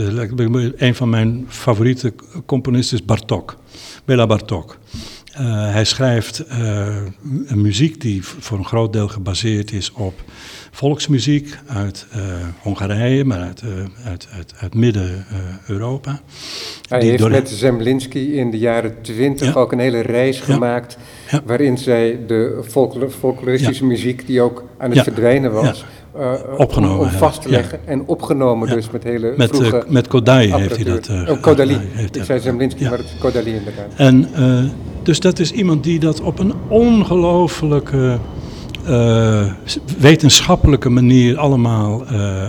een van mijn favoriete componisten is Bartok. Bela Bartok. Uh, hij schrijft een muziek die voor een groot deel gebaseerd is op volksmuziek uit uh, Hongarije, maar uit, uit, uit, uit Midden-Europa. hij heeft met Zemlinski in de jaren twintig ook een hele reis gemaakt, waarin zij de folklor folkloristische muziek, die ook aan het verdwijnen was, uh, opgenomen om, om vast te leggen ja. en opgenomen ja. dus met hele met, vroege uh, Met Kodai heeft hij dat... Uh, oh, Kodali. Ik zei Zemlinski, maar het is Kodali inderdaad. En dus dat is iemand die dat op een ongelooflijke wetenschappelijke manier allemaal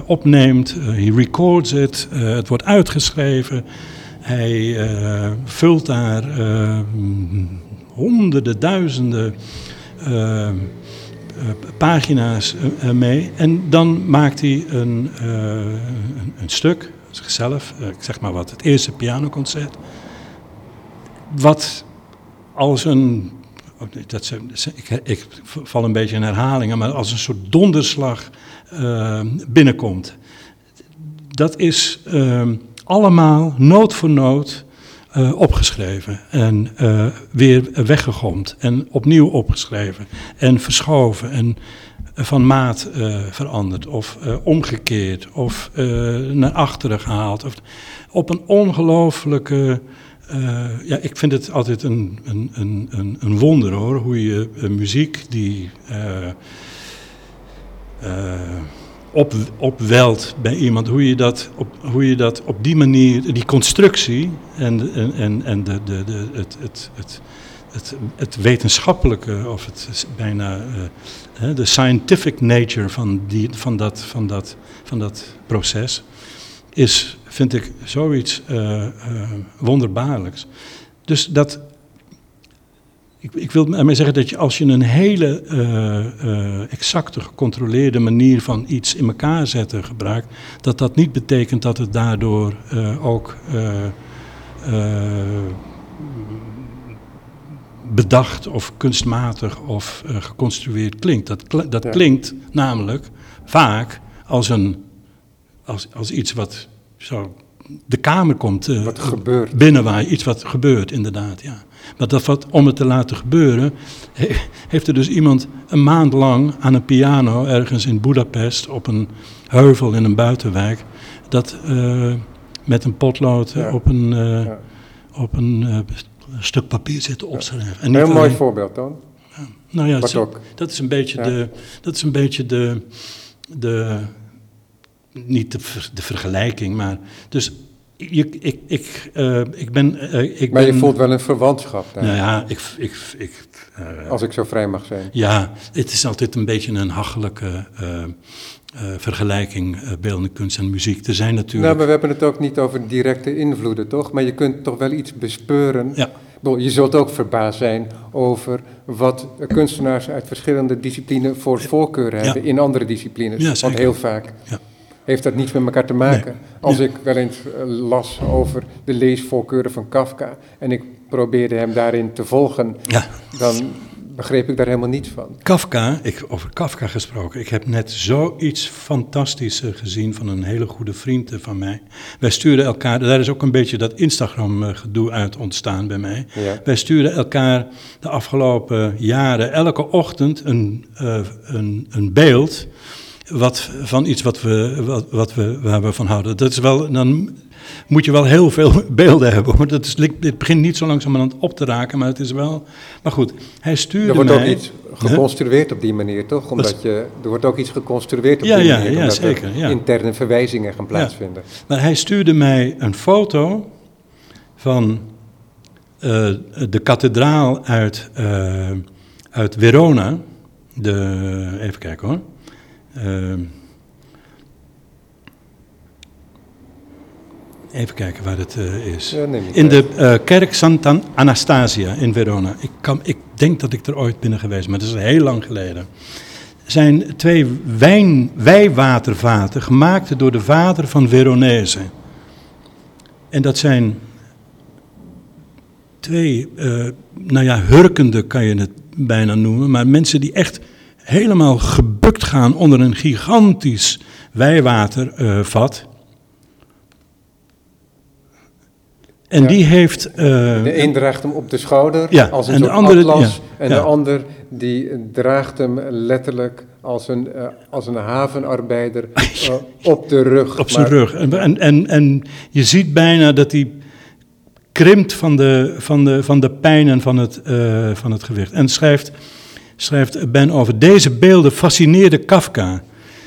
opneemt. Hij records het, het wordt uitgeschreven. Hij vult daar honderden, duizenden pagina's uh, mee. En dan maakt hij een, een, stuk, zichzelf, ik zeg maar wat, het eerste pianoconcert. Wat als een, oh, dat, ik, ik, val een beetje in herhalingen, maar als een soort donderslag binnenkomt. Dat is allemaal nood voor nood uh, opgeschreven en uh, weer weggegomd en opnieuw opgeschreven en verschoven en van maat uh, veranderd of omgekeerd of naar achteren gehaald. Of, op een ongelooflijke. ja, ik vind het altijd een, een, een, een wonder hoor, hoe je muziek die op, opwelt bij iemand, hoe je dat op, hoe je dat op die manier, die constructie en, en, en, en de, de, de, het, het, het, het, wetenschappelijke, of het bijna uh, de scientific nature van, die, van, dat, van, dat, van dat proces, is, vind ik, zoiets uh, uh, wonderbaarlijks. Dus dat ik, ik wil ermee zeggen dat je als je een hele uh, uh, exacte, gecontroleerde manier van iets in elkaar zetten gebruikt, dat dat niet betekent dat het daardoor uh, ook bedacht of kunstmatig of geconstrueerd klinkt. Dat, kl dat ja. klinkt namelijk vaak als, een, als, als iets wat zo de kamer komt wat gebeurt. binnenwaaien, iets wat gebeurt inderdaad, ja. Maar dat wat, om het te laten gebeuren, heeft er dus iemand een maand lang aan een piano ergens in Budapest op een heuvel in een buitenwijk, dat uh, met een potlood ja. op een, uh, ja. op een uh, stuk papier zitten opschrijven. Heel mooi voorbeeld dan. Nou ja, dat, dat is een beetje de, dat is een beetje de, de niet de, de vergelijking, maar dus je, ik, ik, uh, ik ben... Uh, ik maar ben, je voelt wel een verwantschap daar. Nou ja, ik... ik, ik uh, Als ik zo vrij mag zijn. Ja, het is altijd een beetje een hachelijke vergelijking, beeldende kunst en muziek. Er zijn natuurlijk... Nou, maar we hebben het ook niet over directe invloeden, toch? Maar je kunt toch wel iets bespeuren. Ja. Je zult ook verbaasd zijn over wat kunstenaars uit verschillende disciplines voor voorkeur hebben ja. in andere disciplines. Ja, Want heel vaak... Ja heeft dat niets met elkaar te maken. Nee. Als nee. ik wel eens las over de leesvoorkeuren van Kafka en ik probeerde hem daarin te volgen, ja. dan begreep ik daar helemaal niets van. Kafka, ik, over Kafka gesproken, ik heb net zoiets fantastisch gezien van een hele goede vriend van mij. Wij sturen elkaar, daar is ook een beetje dat Instagram-gedoe uit ontstaan bij mij. Ja. Wij sturen elkaar de afgelopen jaren elke ochtend een, uh, een, een beeld wat, van iets wat we, wat, wat we, waar we van houden. Dat is wel, dan moet je wel heel veel beelden hebben. Want het, is, het begint niet zo langzamerhand op te raken, maar het is wel... Maar goed, hij stuurde Er wordt mij, ook iets geconstrueerd huh? op die manier, toch? Omdat je, er wordt ook iets geconstrueerd op ja, die manier. Ja, omdat zeker. er interne verwijzingen gaan plaatsvinden. Maar hij stuurde mij een foto van uh, de kathedraal uit, uh, uit Verona. De, even kijken hoor. Uh, even kijken waar het uh, is. Ja, in de uh, kerk Santa Anastasia in Verona. Ik, kan, ik denk dat ik er ooit binnen geweest ben, maar dat is heel lang geleden. Zijn twee wijn, wijwatervaten gemaakt door de vader van Veronese. En dat zijn twee uh, nou ja, hurkende kan je het bijna noemen, maar mensen die echt helemaal gebukt gaan onder een gigantisch wijwatervat. En Ja. die heeft. eh, De een draagt hem op de schouder Ja, als een en de andere- atlas. ja, en de ander die draagt hem letterlijk als een, eh, als een havenarbeider eh, op de rug. op zijn Maar- rug. En, en, en, en je ziet bijna dat hij krimpt van de, van de, van de pijn en van het, eh, van het gewicht. En schrijft, schrijft Ben over deze beelden fascineerde Kafka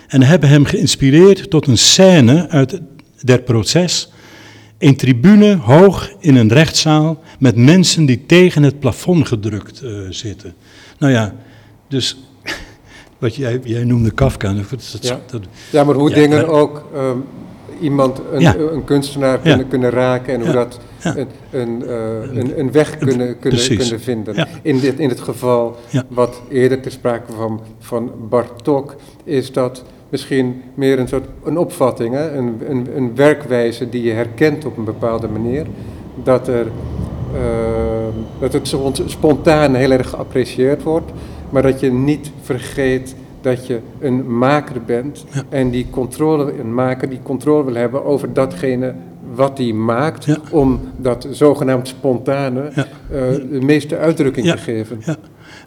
en hebben hem geïnspireerd tot een scène uit der proces. Een tribune hoog in een rechtszaal met mensen die tegen het plafond gedrukt eh, zitten. Nou ja, dus wat jij, jij noemde Kafka. Dat, dat, Ja. dat- Ja, maar hoe Ja, dingen maar- ook ehm, iemand, een, Ja. een kunstenaar kunnen, kunnen raken en hoe dat Ja. een, een, eh, een, een weg kunnen, kunnen, kunnen vinden. In, dit, in het geval wat eerder ter sprake kwam van Bartok, is dat misschien meer een soort een opvatting, hè? Een, een, een werkwijze die je herkent op een bepaalde manier. Dat, er, eh, dat het spontaan heel erg geapprecieerd wordt, maar dat je niet vergeet dat je een maker bent Ja. en die controle, een maker die controle wil hebben over datgene wat hij maakt, Ja. om dat zogenaamd spontane Ja. eh, de meeste uitdrukking te geven. Ja.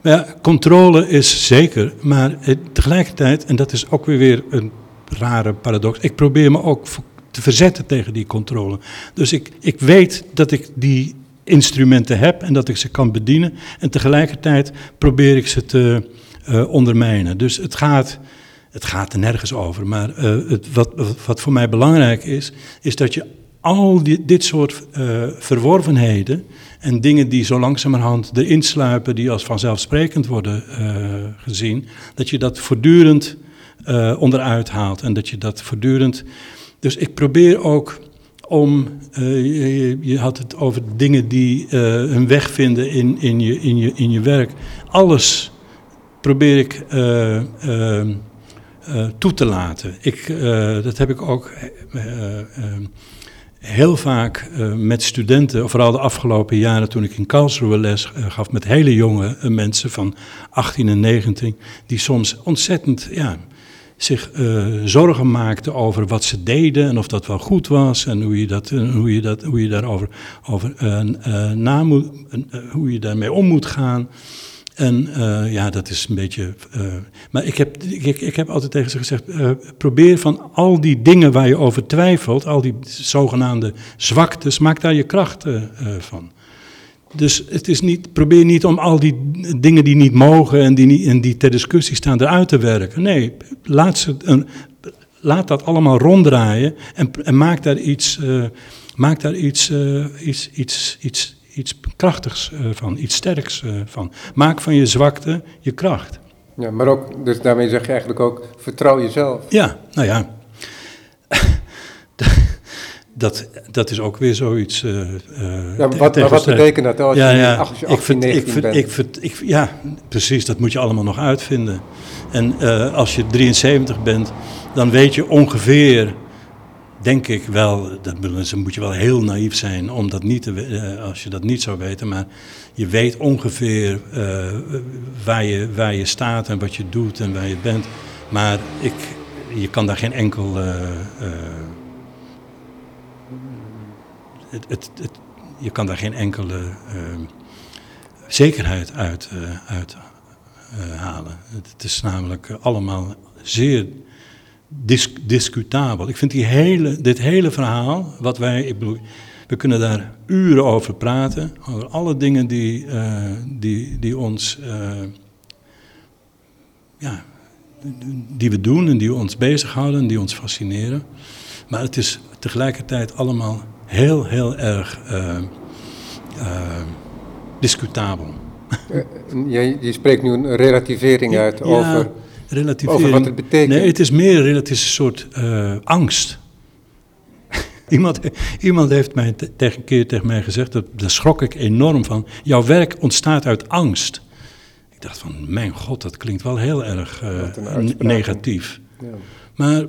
Maar ja, controle is zeker, maar tegelijkertijd, en dat is ook weer weer een rare paradox, ik probeer me ook te verzetten tegen die controle. Dus ik, ik weet dat ik die instrumenten heb en dat ik ze kan bedienen, en tegelijkertijd probeer ik ze te eh, ondermijnen. Dus het gaat, het gaat er nergens over, maar eh, het, wat, wat voor mij belangrijk is, is dat je al die, dit soort eh, verworvenheden en dingen die zo langzamerhand erin sluipen, die als vanzelfsprekend worden gezien, dat je dat voortdurend onderuit haalt en dat je dat voortdurend. Dus ik probeer ook om, je, je- had het over dingen die hun weg vinden in, in, je, in, je, in je werk. Alles probeer ik eh, eh, eh, toe te laten. Ik, eh, dat heb ik ook heel vaak met studenten, vooral de afgelopen jaren toen ik in Karlsruhe les gaf met hele jonge mensen van 18 en 19, die soms ontzettend ja, zich zorgen maakten over wat ze deden en of dat wel goed was en hoe je, dat, hoe je, dat, hoe je daarover over, eh, na moet, hoe je daarmee om moet gaan. En eh, ja, dat is een beetje. eh, maar ik heb, ik, ik heb altijd tegen ze gezegd: eh, probeer van al die dingen waar je over twijfelt, al die zogenaamde zwaktes, maak daar je kracht van. Dus het is niet, probeer niet om al die dingen die niet mogen en die, niet, en die ter discussie staan eruit te werken. Nee, laat, ze een, laat dat allemaal ronddraaien en, maak daar iets, maak daar iets, iets, iets, iets, iets krachtigs eh, van, iets sterks eh, van. Maak van je zwakte je kracht. Ja, maar ook, dus daarmee zeg je eigenlijk ook, vertrouw jezelf. Ja, nou ja. Dat, dat is ook weer zoiets. eh, Ja, wat, maar wat tegenstrijdig. betekent dat als ja, je, ja. als je ik 18, vind, 19 ik bent? ik ja, precies, dat moet je allemaal nog uitvinden. En als je 73 bent, dan weet je ongeveer, denk ik wel, dat moet je wel heel naïef zijn om dat niet te, eh, als je dat niet zou weten, maar je weet ongeveer eh, waar, je, waar je staat en wat je doet en waar je bent. Maar ik, je kan daar geen enkel. eh, het, het, je kan daar geen enkele zekerheid uit, uit halen. Het, is namelijk allemaal zeer dis- discutabel. Ik vind die hele, dit hele verhaal, wat wij, ik bedoel, we kunnen daar uren over praten, over alle dingen die, eh, die, die ons, eh, ja, die we doen en die ons bezighouden en die ons fascineren. Maar het is tegelijkertijd allemaal heel, heel erg eh, discutabel. Eh, Je, je spreekt nu een relativering uit Ja, over, relativering. over wat het betekent. Nee, het is meer het is een soort eh, angst. iemand, iemand heeft mij te- tegen een keer tegen mij gezegd, dat, daar schrok ik enorm van. Jouw werk ontstaat uit angst. Ik dacht van, mijn god, dat klinkt wel heel erg eh, negatief. ja. Maar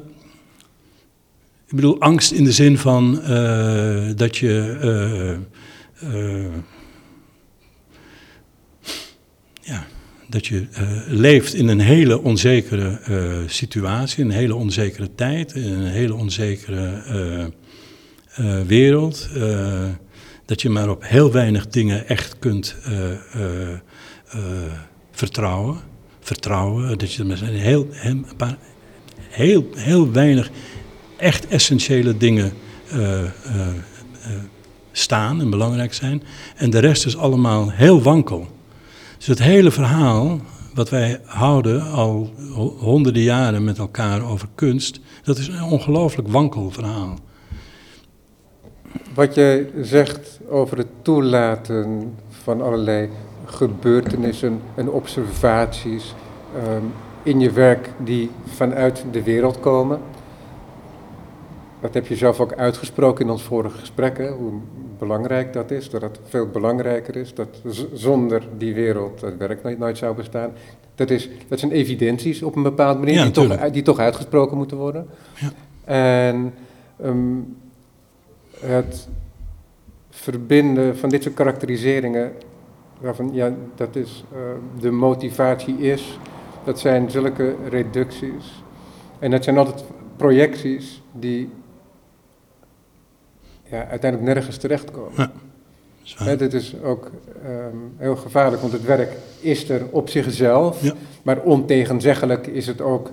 ik bedoel, angst in de zin van eh, dat je. ja, dat je uh, leeft in een hele onzekere uh, situatie, een hele onzekere tijd, een hele onzekere uh, wereld. dat je maar op heel weinig dingen echt kunt vertrouwen. Vertrouwen, dat je maar heel, heel, heel, heel weinig echt essentiële dingen staan en belangrijk zijn. En de rest is allemaal heel wankel. Dus het hele verhaal, wat wij houden al honderden jaren met elkaar over kunst, dat is een ongelooflijk wankel verhaal. Wat je zegt over het toelaten van allerlei gebeurtenissen en observaties um, in je werk die vanuit de wereld komen. Dat heb je zelf ook uitgesproken in ons vorige gesprek, belangrijk dat is, dat het veel belangrijker is, dat zonder die wereld het werk nooit, zou bestaan. Dat, is, dat zijn evidenties op een bepaalde manier die, toch, die toch uitgesproken moeten worden. Ja. En um, het verbinden van dit soort karakteriseringen, waarvan ja, dat is, uh, de motivatie is, dat zijn zulke reducties. En dat zijn altijd projecties die ja, uiteindelijk nergens terechtkomen. Ja, dit is ook um, heel gevaarlijk, want het werk is er op zichzelf, ja. maar ontegenzeggelijk is het ook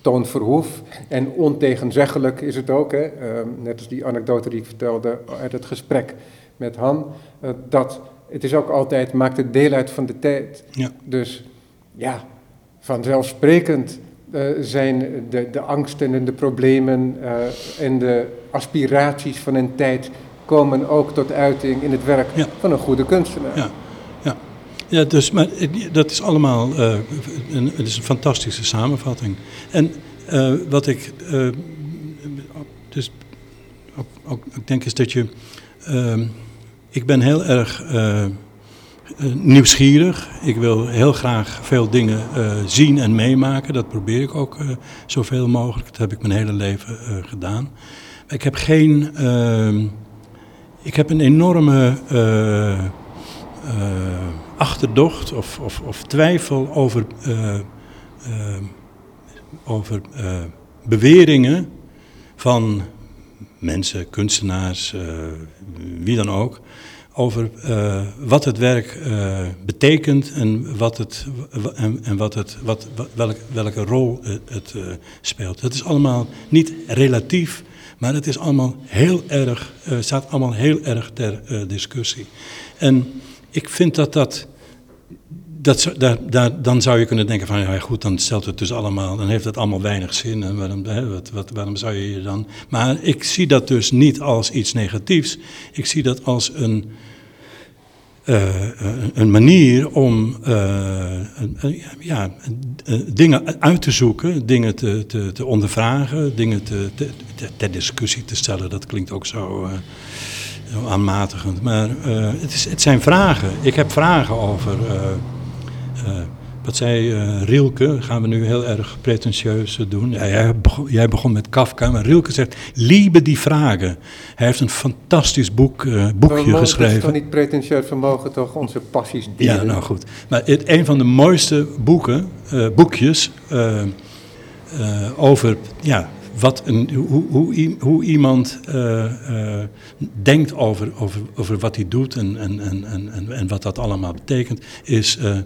Toon Verhoef. En ontegenzeggelijk is het ook, hè, um, net als die anekdote die ik vertelde uit het gesprek met Han, uh, dat het is ook altijd, maakt het deel uit van de tijd. Ja. Dus ja, vanzelfsprekend uh, zijn de, de angsten en de problemen uh, en de aspiraties van een tijd komen ook tot uiting in het werk ja. van een goede kunstenaar. Ja, ja. ja dus, maar dat is allemaal uh, een, het is een fantastische samenvatting. En wat ik dus ook, denk is dat je, ik ben heel erg eh, nieuwsgierig. Ik wil heel graag veel dingen uh, zien en meemaken. Dat probeer ik ook uh, zoveel mogelijk. Dat heb ik mijn hele leven gedaan. Ik heb geen. Ehm, ik heb een enorme achterdocht of, of, of, twijfel over, over beweringen van mensen, kunstenaars, wie dan ook over uh, wat het werk uh, betekent en, wat het, en, wat het, wat, welk, welke rol het uh, speelt. Het is allemaal niet relatief, maar het is allemaal heel erg, staat allemaal heel erg ter discussie. En ik vind dat dat. Dat, daar, daar, dan zou je kunnen denken van ja goed, dan stelt het dus allemaal, dan heeft het allemaal weinig zin. En waarom, hè, wat, wat, waarom zou je je dan. Maar ik zie dat dus niet als iets negatiefs. Ik zie dat als een, uh, een manier om uh, ja, dingen uit te zoeken, dingen te, te, te ondervragen, dingen te, te, ter discussie te stellen. Dat klinkt ook zo, zo aanmatigend. Maar het, is, het zijn vragen. Ik heb vragen over. Wat zei uh, Rielke, gaan we nu heel erg pretentieus doen. Ja, jij, begon, jij, begon, met Kafka, maar Rielke zegt, liebe die vragen. Hij heeft een fantastisch boek, uh, boekje we geschreven. Het is toch niet pretentieus, we mogen toch onze passies delen? Ja, nou goed. Maar het, een van de mooiste boeken, uh, boekjes over ja, wat een, hoe, hoe, hoe iemand uh, uh, denkt over, over, over wat hij doet en, en, en, en, en wat dat allemaal betekent, is uh,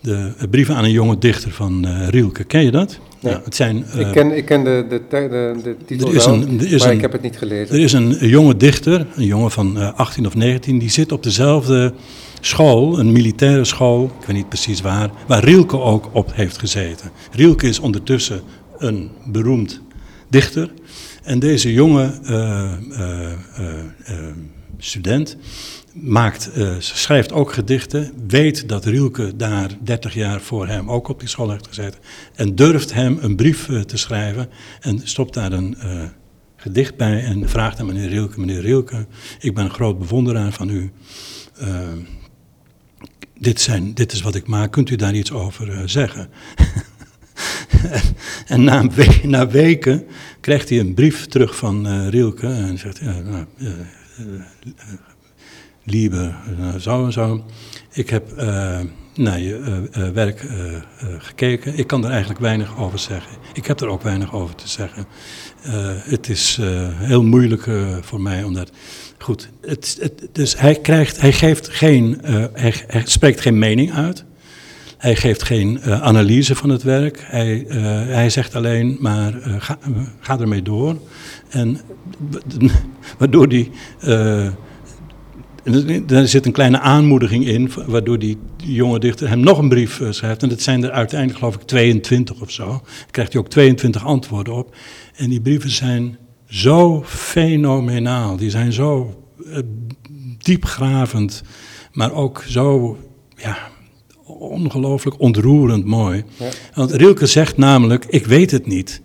de brieven aan een jonge dichter van Rielke. Ken je dat? Ja. ja het zijn, ik, ken, ik ken de, de, de, de titel er is wel, een, er is maar een, ik heb het niet gelezen. Er is een jonge dichter, een jongen van 18 of 19, die zit op dezelfde school, een militaire school, ik weet niet precies waar, waar Rielke ook op heeft gezeten. Rielke is ondertussen een beroemd dichter. En deze jonge uh, uh, uh, student maakt, schrijft ook gedichten, weet dat Rielke daar 30 jaar voor hem ook op die school heeft gezeten. En durft hem een brief te schrijven en stopt daar een gedicht bij en vraagt aan meneer Rielke, meneer Rielke, ik ben een groot bewonderaar van u. dit, zijn, dit is wat ik maak, kunt u daar iets over zeggen? en na, na, weken krijgt hij een brief terug van uh, Rielke en zegt, ja, nou, uh, Liebe, uh, zo en zo. Ik heb naar je werk gekeken. Ik kan er eigenlijk weinig over zeggen. Ik heb er ook weinig over te zeggen. het is heel moeilijk voor mij omdat. Goed, het, het, dus hij, krijgt, hij, geeft geen, hij, spreekt geen mening uit. Hij geeft geen analyse van het werk. Hij, hij zegt alleen maar ga, ga ermee door. En waardoor die er zit een kleine aanmoediging in, waardoor die jonge dichter hem nog een brief eh, schrijft. En dat zijn er uiteindelijk, geloof ik, 22 of zo. Dan krijgt hij ook 22 antwoorden op. En die brieven zijn zo fenomenaal. Die zijn zo diepgravend, maar ook zo ja, ongelooflijk ontroerend mooi. Ja. Want Rilke zegt namelijk: Ik weet het niet.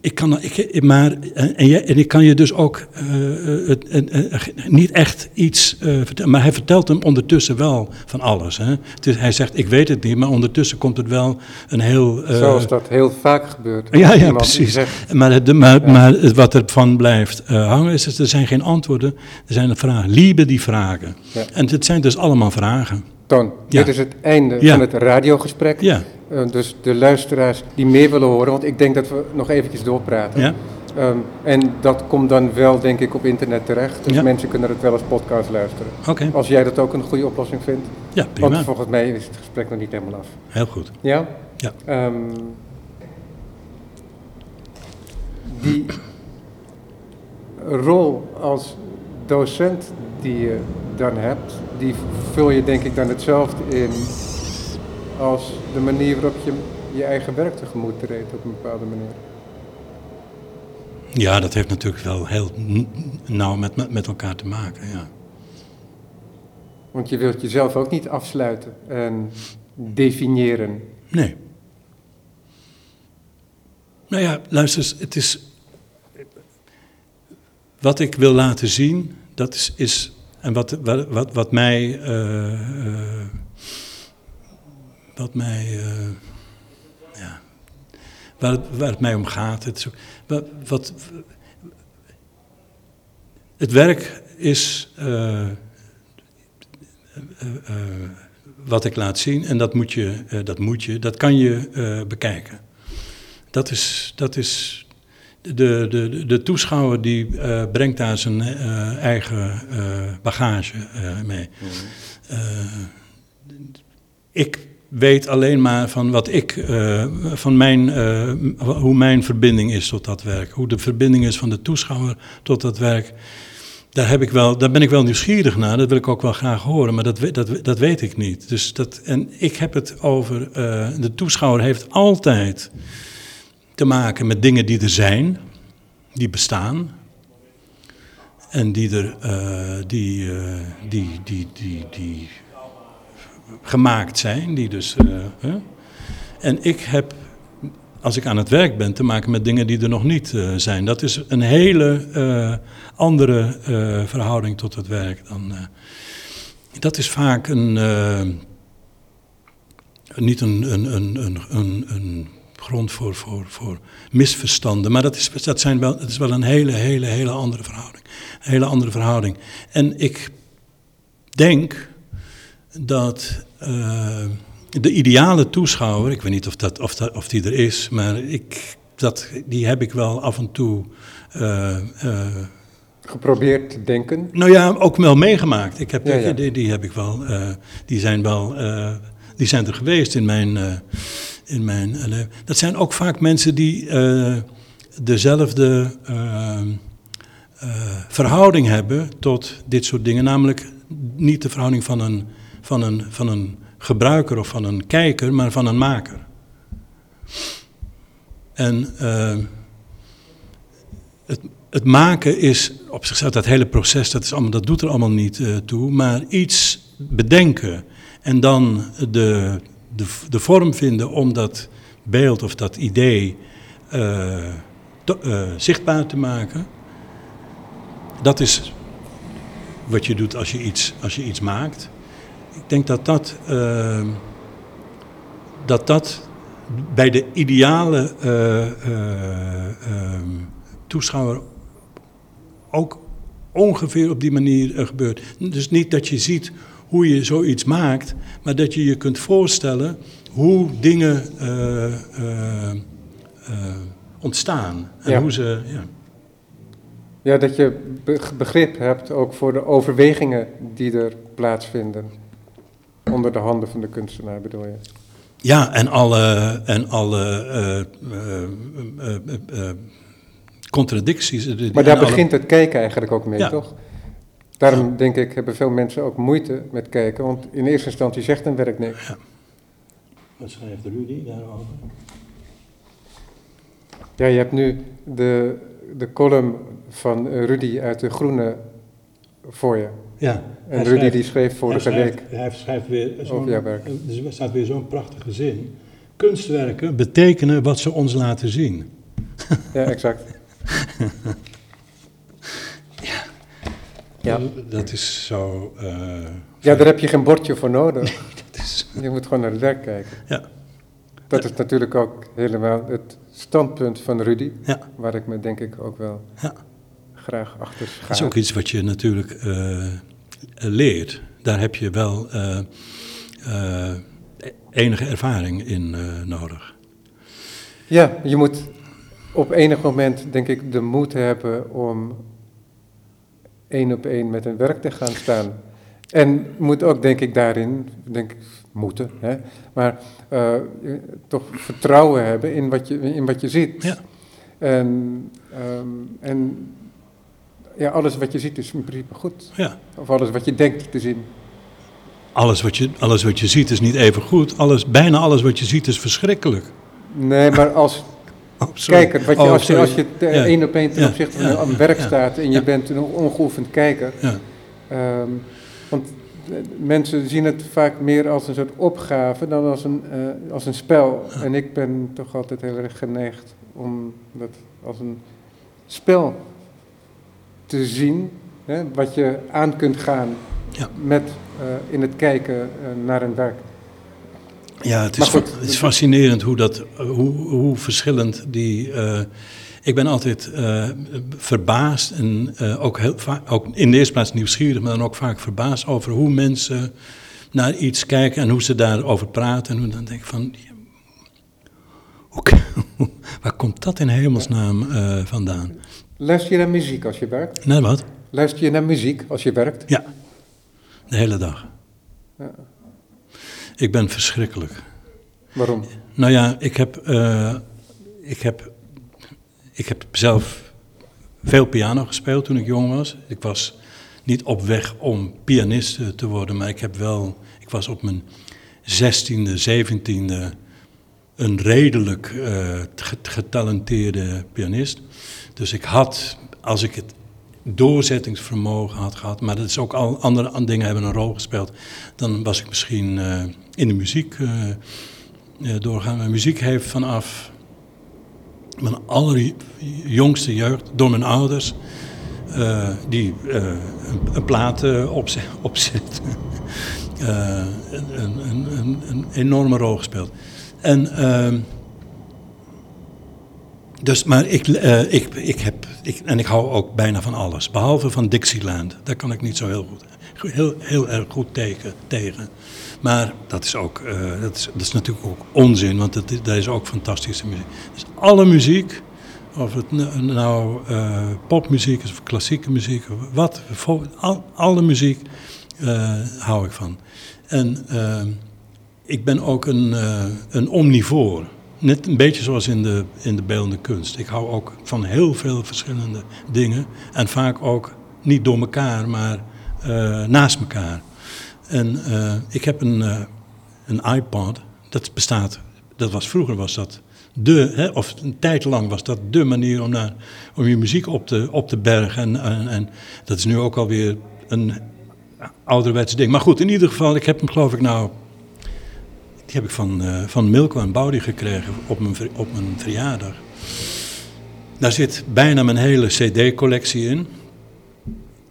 Ik kan, ik, maar, en, en, ik kan je dus ook uh, uh, niet echt iets vertellen. Maar hij vertelt hem ondertussen wel van alles. Hè? Dus hij zegt, ik weet het niet, maar ondertussen komt het wel een heel... Zoals dat heel vaak gebeurt. Ja, ja precies. Zegt, maar, de, maar, ja. maar wat ervan blijft hangen is, er zijn geen antwoorden. Er zijn vragen. Liebe die vragen. Ja. En het zijn dus allemaal vragen. Dit is het einde van het radiogesprek. Ja. Uh, dus de luisteraars die meer willen horen, want ik denk dat we nog eventjes doorpraten. Ja. Um, en dat komt dan wel, denk ik, op internet terecht. Dus ja. mensen kunnen het wel als podcast luisteren. Okay. Als jij dat ook een goede oplossing vindt. Ja, prima. Want volgens mij is het gesprek nog niet helemaal af. Heel goed. Ja? Ja. Um, die rol als docent die je dan hebt, die vul je denk ik dan hetzelfde in als de manier waarop je je eigen werk tegemoet treedt op een bepaalde manier. Ja, dat heeft natuurlijk wel heel nauw met, met, met elkaar te maken, ja. Want je wilt jezelf ook niet afsluiten en definiëren. Nee. Nou ja, luister, het is. Wat ik wil laten zien, dat is, is en wat, wat, wat mij. Uh, wat mij. Uh, ja, waar, het, waar het mij om gaat. Het, wat, wat, het werk is. wat ik laat zien en dat moet je, dat, moet je, dat kan je bekijken. Dat is, dat is de, de, de toeschouwer die uh, brengt daar zijn uh, eigen uh, bagage mee. Mm. ik weet alleen maar van wat ik, van mijn, hoe mijn verbinding is tot dat werk. Hoe de verbinding is van de toeschouwer tot dat werk. Daar, heb ik wel, daar ben ik wel nieuwsgierig naar, dat wil ik ook wel graag horen, maar dat, dat, dat weet ik niet. Dus dat, en ik heb het over, de toeschouwer heeft altijd te maken met dingen die er zijn, die bestaan. En die er, uh, die, uh, die, die, die, die gemaakt zijn, die dus. Uh, en ik heb, als ik aan het werk ben, te maken met dingen die er nog niet zijn. Dat is een hele andere verhouding tot het werk dan. dat is vaak een. niet een, een, een, een grond voor, voor, voor misverstanden. Maar dat is, dat, zijn wel, dat is wel een hele, hele, hele andere verhouding. Een hele andere verhouding. En ik denk dat uh, de ideale toeschouwer, ik weet niet of, dat, of, dat, of die er is, maar ik, dat, die heb ik wel af en toe. Uh, uh, Geprobeerd te denken? Nou ja, ook wel meegemaakt. Ik heb, ja, ja. Die, die, heb ik wel, die zijn wel, die zijn er geweest in mijn in mijn leven. Dat zijn ook vaak mensen die uh, dezelfde uh, uh, verhouding hebben tot dit soort dingen. Namelijk niet de verhouding van een, van een, van een gebruiker of van een kijker, maar van een maker. En het, het, maken is op zichzelf, dat hele proces, dat, is allemaal, dat doet er allemaal niet toe. Maar iets bedenken en dan de de, de vorm vinden om dat beeld of dat idee to, uh, zichtbaar te maken. Dat is wat je doet als je iets, als je iets maakt. Ik denk dat dat, uh, dat, dat bij de ideale toeschouwer ook ongeveer op die manier eh, gebeurt. Dus niet dat je ziet hoe je zoiets maakt, maar dat je je kunt voorstellen hoe dingen eh, eh, eh, ontstaan. En Ja. hoe ze, ja. Ja, dat je be- begrip hebt ook voor de overwegingen die er plaatsvinden. Onder de handen van de kunstenaar bedoel je? Ja, en alle, en alle contradicties. Maar daar alle- begint het kijken eigenlijk ook mee, Ja. toch? Daarom denk ik, hebben veel mensen ook moeite met kijken, want in eerste instantie zegt een werk niks. Wat schrijft Rudy daarover? Ja, je hebt nu de, de column van eh, Rudy uit de Groene voor je. Ja. En Rudy schrijft- die schreef hij vorige schrijft- week Hij schrijft weer zo'n, over jouw werk. er staat weer zo'n prachtige zin. Kunstwerken betekenen wat ze ons laten zien. Ja, exact. Ja. Dat is zo... eh, Ja, daar heb je geen bordje voor nodig. dat is, Je moet gewoon naar het werk kijken. Ja. Dat is natuurlijk ook helemaal het standpunt van Rudy, ja, waar ik me denk ik ook wel Ja. graag achter schaar. dat is ook iets wat je natuurlijk eh, leert. Daar heb je wel eh, enige ervaring in nodig. Ja, je moet op enig moment, denk ik, de moed hebben om één op één met een werk te gaan staan. En moet ook, denk ik, daarin, denk ik, moeten, hè, maar eh, toch vertrouwen hebben in wat je, in wat je ziet. Ja. En, ehm, en ja, alles wat je ziet is in principe goed. Ja. Of alles wat je denkt te zien. Alles wat, je, alles wat je ziet is niet even goed. Alles, bijna alles wat je ziet is verschrikkelijk. Nee, maar als Oh, kijker, wat je, Oh, als, je, als Ja. één op één ten Ja, opzichte van ja, een werk ja, staat en je bent een ongeoefend kijker. Ja. Ehm, want eh, mensen zien het vaak meer als een soort opgave dan als een, eh, als een spel. En ik ben toch altijd heel erg geneigd om dat als een spel te zien. Hè, wat je aan kunt gaan Ja. met, eh, in het kijken eh, naar een werk. Ja, het is, goed, het is fascinerend hoe, dat, hoe, hoe verschillend die. eh, ik ben altijd eh, verbaasd en eh, ook, heel vaak, ook in de eerste plaats nieuwsgierig, maar dan ook vaak verbaasd over hoe mensen naar iets kijken en hoe ze daarover praten. En hoe dan denk ik van. hoe, waar komt dat in hemelsnaam vandaan? Luister je naar muziek als je werkt? Nee, wat? Luister je naar muziek als je werkt? Ja, de hele dag. Ja. Ik ben verschrikkelijk. Waarom? Nou ja, ik heb, eh, ik heb, ik heb zelf veel piano gespeeld toen ik jong was. Ik was niet op weg om pianist te worden, maar ik heb wel, ik was op mijn zestiende, zeventiende een redelijk eh, ge- getalenteerde pianist. Dus ik had, als ik het doorzettingsvermogen had gehad, maar dat is ook al andere an- dingen hebben een rol gespeeld, dan was ik misschien eh, in de muziek eh, doorgaan. Mijn muziek heeft vanaf mijn allerjongste jeugd, door mijn ouders, die een, een plaat opzet, een, een, een, een enorme rol gespeeld. En, ehm, dus, maar ik, eh, ik, ik heb, ik, en ik hou ook bijna van alles, behalve van Dixieland. Daar kan ik niet zo heel goed, heel, heel erg goed tegen. tegen. Maar dat is, ook, eh, dat, is, dat is natuurlijk ook onzin, want dat, daar is ook fantastische muziek. Dus alle muziek, of het nou, eh, popmuziek is of klassieke muziek, wat, al, alle muziek hou ik van. En ik ben ook een, een omnivoor. Net een beetje zoals in de, in de beeldende kunst. Ik hou ook van heel veel verschillende dingen. En vaak ook niet door elkaar, maar eh, naast elkaar. En eh, ik heb een, eh, een iPod. Dat bestaat, dat was vroeger was dat de, hè, of een tijd lang was dat de manier om, naar, om je muziek op te, op te bergen. En, en, en dat is nu ook alweer een ouderwets ding. Maar goed, in ieder geval, ik heb hem geloof ik nou die heb ik van, eh, van Milko en Baudi gekregen op mijn, op mijn verjaardag. Daar zit bijna mijn hele CD-collectie in.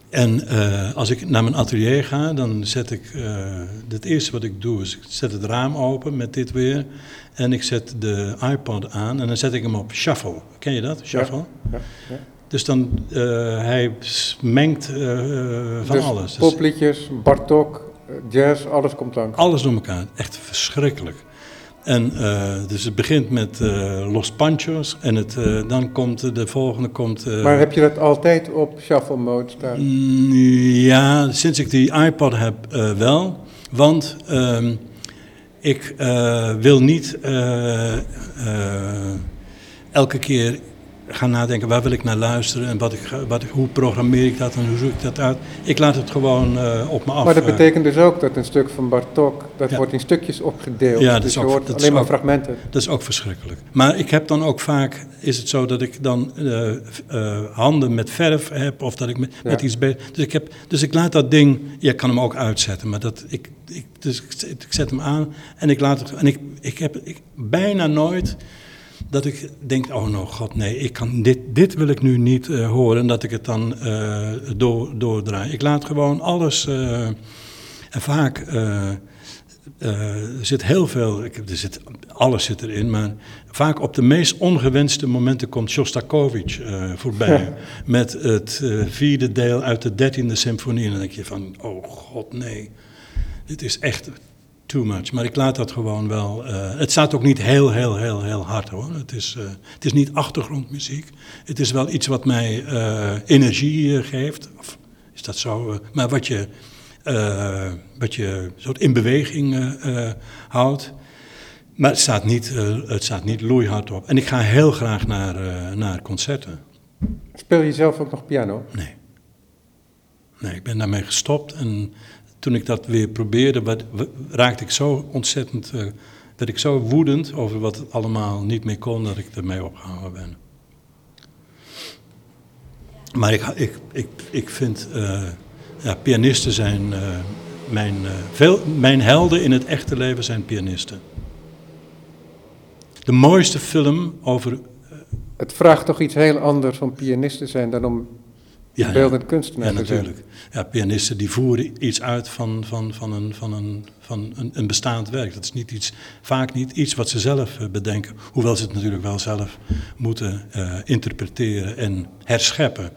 En eh, als ik naar mijn atelier ga, dan zet ik. eh, het eerste wat ik doe is: ik zet het raam open met dit weer. En ik zet de iPod aan en dan zet ik hem op shuffle. Ken je dat? Shuffle? Ja, ja. Dus dan, uh, hij mengt uh, van dus alles. popliedjes, Bartok, jazz, alles komt langs. Alles door elkaar, echt verschrikkelijk. En uh, dus het begint met Los Panchos en het, dan komt de volgende komt... maar heb je dat altijd op shuffle mode staan? Mm, ja, sinds ik die iPod heb wel. Want ehm, ik wil niet elke keer gaan nadenken waar wil ik naar luisteren en wat ik, wat hoe programmeer ik dat en hoe zoek ik dat uit. Ik laat het gewoon uh, op me af. Maar dat eh. betekent dus ook dat een stuk van Bartok, dat wordt in stukjes opgedeeld. Ja, dat dus is je ook, hoort dat alleen maar ook, fragmenten. Dat is ook verschrikkelijk. Maar ik heb dan ook vaak, is het zo dat ik dan uh, handen met verf heb of dat ik met, ja. met iets bezig... Dus ik, heb, dus ik laat dat ding, je kan hem ook uitzetten, maar dat, ik, ik, dus ik, ik zet hem aan en ik laat het... En ik, ik heb ik, bijna nooit dat ik denk, oh no, god nee, ik kan dit, dit wil ik nu niet uh, horen, dat ik het dan uh, door, doordraai. Ik laat gewoon alles, uh, en vaak zit heel veel, ik, er zit, alles zit erin, maar vaak op de meest ongewenste momenten komt Shostakovich voorbij. met het vierde deel uit de dertiende symfonie. En dan denk je van, oh god nee, dit is echt too much. Maar ik laat dat gewoon wel. Uh, het staat ook niet heel, heel, heel, heel hard hoor. Het is, uh, het is niet achtergrondmuziek. Het is wel iets wat mij uh, energie geeft. Of is dat zo? maar wat je, wat je soort in beweging houdt. Maar het staat, niet, het staat niet loeihard op. En ik ga heel graag naar, naar concerten. Speel je zelf ook nog piano? Nee. Nee, ik ben daarmee gestopt en toen ik dat weer probeerde, wat, raakte ik zo ontzettend, uh, werd ik zo woedend over wat het allemaal niet meer kon, dat ik ermee opgehouden ben. Maar ik, ik, ik, ik vind, uh, ja, pianisten zijn, uh, mijn, veel, mijn helden in het echte leven zijn pianisten. De mooiste film over... het vraagt toch iets heel anders om pianist te zijn dan om ja, beeldend kunstenaar ja, natuurlijk. Ja, pianisten die voeren iets uit van, van, van, een, van, een, van een, een bestaand werk. Dat is niet iets, vaak niet iets wat ze zelf uh, bedenken. Hoewel ze het natuurlijk wel zelf moeten uh, interpreteren en herscheppen.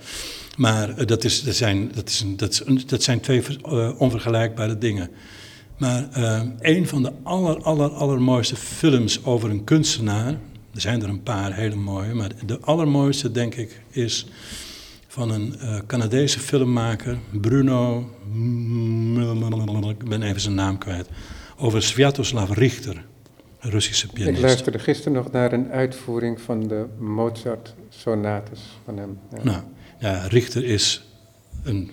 Maar uh, dat, is, dat, zijn, dat, is een, dat, is, dat zijn twee onvergelijkbare dingen. Maar een van de aller, aller, allermooiste films over een kunstenaar... Er zijn er een paar hele mooie, maar de allermooiste denk ik is van een uh, Canadese filmmaker, Bruno, ik ben even zijn naam kwijt, over Sviatoslav Richter, een Russische pianist. Ik luisterde gisteren nog naar een uitvoering van de Mozart-sonates van hem. Ja. Nou, ja, Richter is een,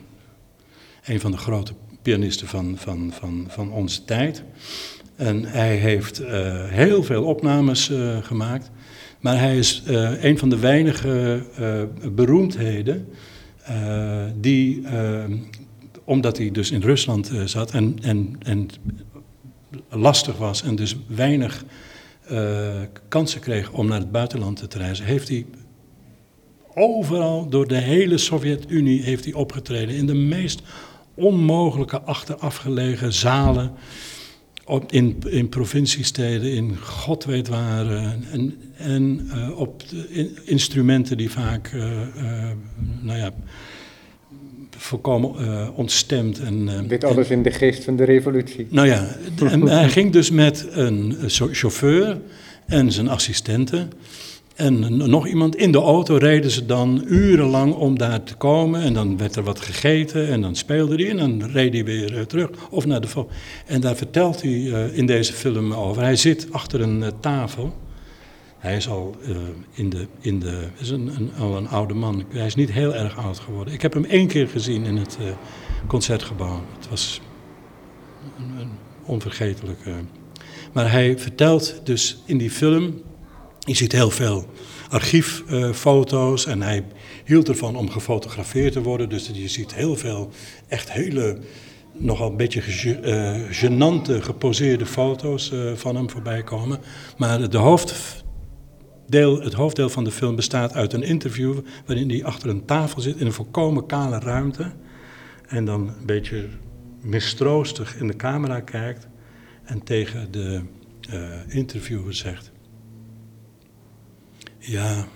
een van de grote pianisten van, van, van, van onze tijd. En hij heeft uh, heel veel opnames uh, gemaakt. Maar hij is uh, een van de weinige uh, beroemdheden uh, die, omdat hij dus in Rusland zat en, en, en lastig was en dus weinig kansen kreeg om naar het buitenland te reizen, heeft hij overal door de hele Sovjet-Unie heeft hij opgetreden in de meest onmogelijke achterafgelegen zalen op, in, in provinciesteden, in god weet waar. Uh, en en uh, op in, instrumenten die vaak, uh, nou ja, volkomen ontstemd. En, Dit alles en, in de geest van de revolutie. Nou ja, en hij ging dus met een chauffeur en zijn assistenten en nog iemand in de auto reden ze dan urenlang om daar te komen. En dan werd er wat gegeten en dan speelde hij en dan reed hij weer uh, terug. Of naar de En daar vertelt hij uh, in deze film over. Hij zit achter een uh, tafel. Hij is al in de. In de is een, een, al een oude man. Hij is niet heel erg oud geworden. Ik heb hem één keer gezien in het concertgebouw. Het was een, een onvergetelijk. maar hij vertelt dus in die film je ziet heel veel archieffoto's en hij hield ervan om gefotografeerd te worden. Dus je ziet heel veel echt hele, nogal een beetje ge, genante geposeerde foto's uh, van hem voorbij komen. Maar de hoofddeel, het hoofddeel van de film bestaat uit een interview waarin hij achter een tafel zit in een volkomen kale ruimte. En dan een beetje mistroostig in de camera kijkt en tegen de interviewer zegt... Ja,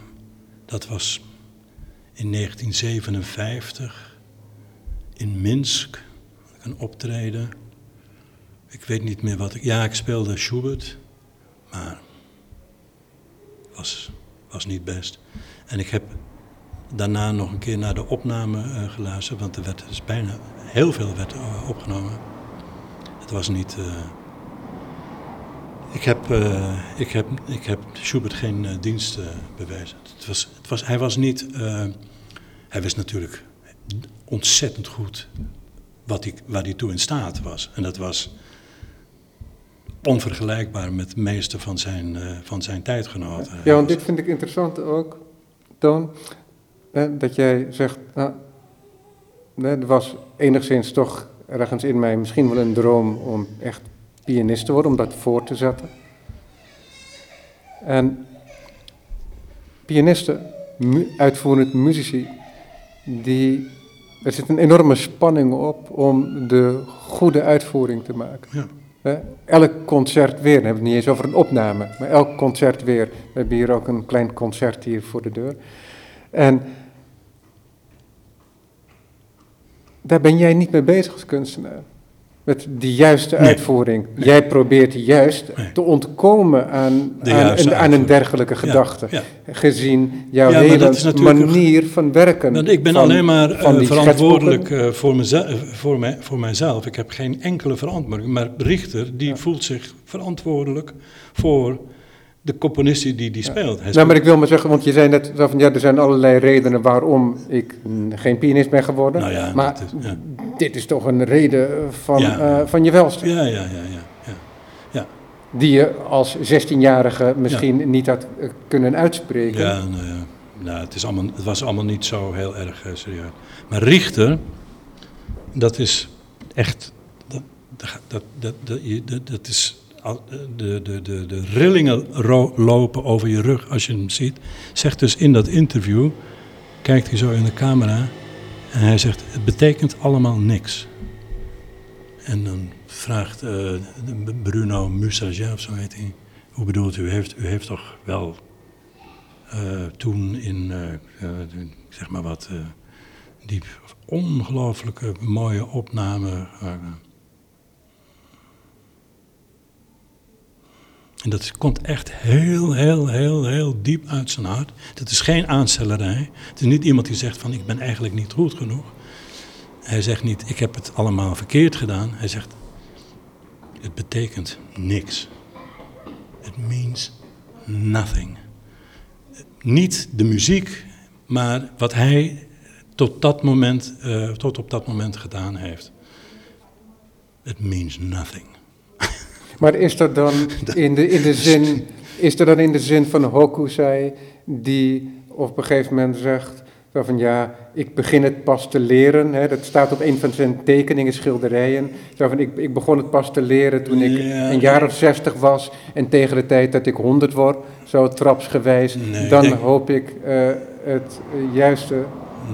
dat was in 1957 in Minsk een optreden. Ik weet niet meer wat ik. Ja, ik speelde Schubert, maar was, was niet best. En ik heb daarna nog een keer naar de opname uh, geluisterd, want er werd dus bijna heel veel werd, uh, opgenomen. Het was niet. Uh, ik, heb, ik, heb, ik heb Schubert geen dienst bewezen. Het was, het was, hij was niet. hij wist natuurlijk ontzettend goed wat hij, waar hij toe in staat was. En dat was onvergelijkbaar met de meeste van zijn, uh, van zijn tijdgenoten. Ja, want dit vind ik interessant ook, Toon. dat jij zegt, nou, er was enigszins toch ergens in mij misschien wel een droom om echt pianist te worden, om dat voor te zetten. En pianisten, uitvoerend muzici, die er zit een enorme spanning op om de goede uitvoering te maken. Ja. Elk concert weer, dan hebben we het niet eens over een opname, maar elk concert weer. We hebben hier ook een klein concert hier voor de deur. En daar ben jij niet mee bezig als kunstenaar met de juiste uitvoering. Jij probeert juist te ontkomen aan, aan, aan, een dergelijke gedachte. Gezien jouw hele manier van werken. Want ik ben alleen maar uh, verantwoordelijk uh, voor, mezelf, voor, mij, voor mijzelf. Ik heb geen enkele verantwoording. Maar Richter, die voelt zich verantwoordelijk voor de componist die die speelt. Hij nou, maar ik wil maar zeggen, want je zei net van ja, er zijn allerlei redenen waarom ik geen pianist ben geworden. Nou ja, maar is, ja. dit is toch een reden van, ja. uh, van je welste. Ja, ja, ja, ja, ja. Die je als 16-jarige misschien niet had eh, kunnen uitspreken. Ja, nou ja. Nou, het, is allemaal, het was allemaal niet zo heel erg uh, serieus. Maar Richter, dat is echt. Dat, dat, dat, dat, dat is de, de, de, de rillingen lopen over je rug als je hem ziet. Zegt dus in dat interview, kijkt hij zo in de camera en hij zegt: Het betekent allemaal niks. En dan vraagt uh, Bruno Musagia, of zo heet hij: Hoe bedoelt u? Heeft, u heeft toch wel uh, toen in, zeg maar wat, die ongelooflijke mooie opname. En dat komt echt heel, heel, heel, heel diep uit zijn hart. Dat is geen aanstellerij. Het is niet iemand die zegt van ik ben eigenlijk niet goed genoeg. Hij zegt niet ik heb het allemaal verkeerd gedaan. Hij zegt het betekent niks. It means nothing. Niet de muziek, maar wat hij tot, dat moment, uh, tot op dat moment gedaan heeft. It means nothing. Maar is er dan in de, in de zin, is er dan in de zin van Hokusai, die op een gegeven moment zegt van ja, ik begin het pas te leren. Hè, dat staat op een van zijn tekeningen, schilderijen. Zo van, ik, ik begon het pas te leren toen ik een jaar of zestig was. En tegen de tijd dat ik honderd word, zo trapsgewijs, dan hoop ik uh, het juiste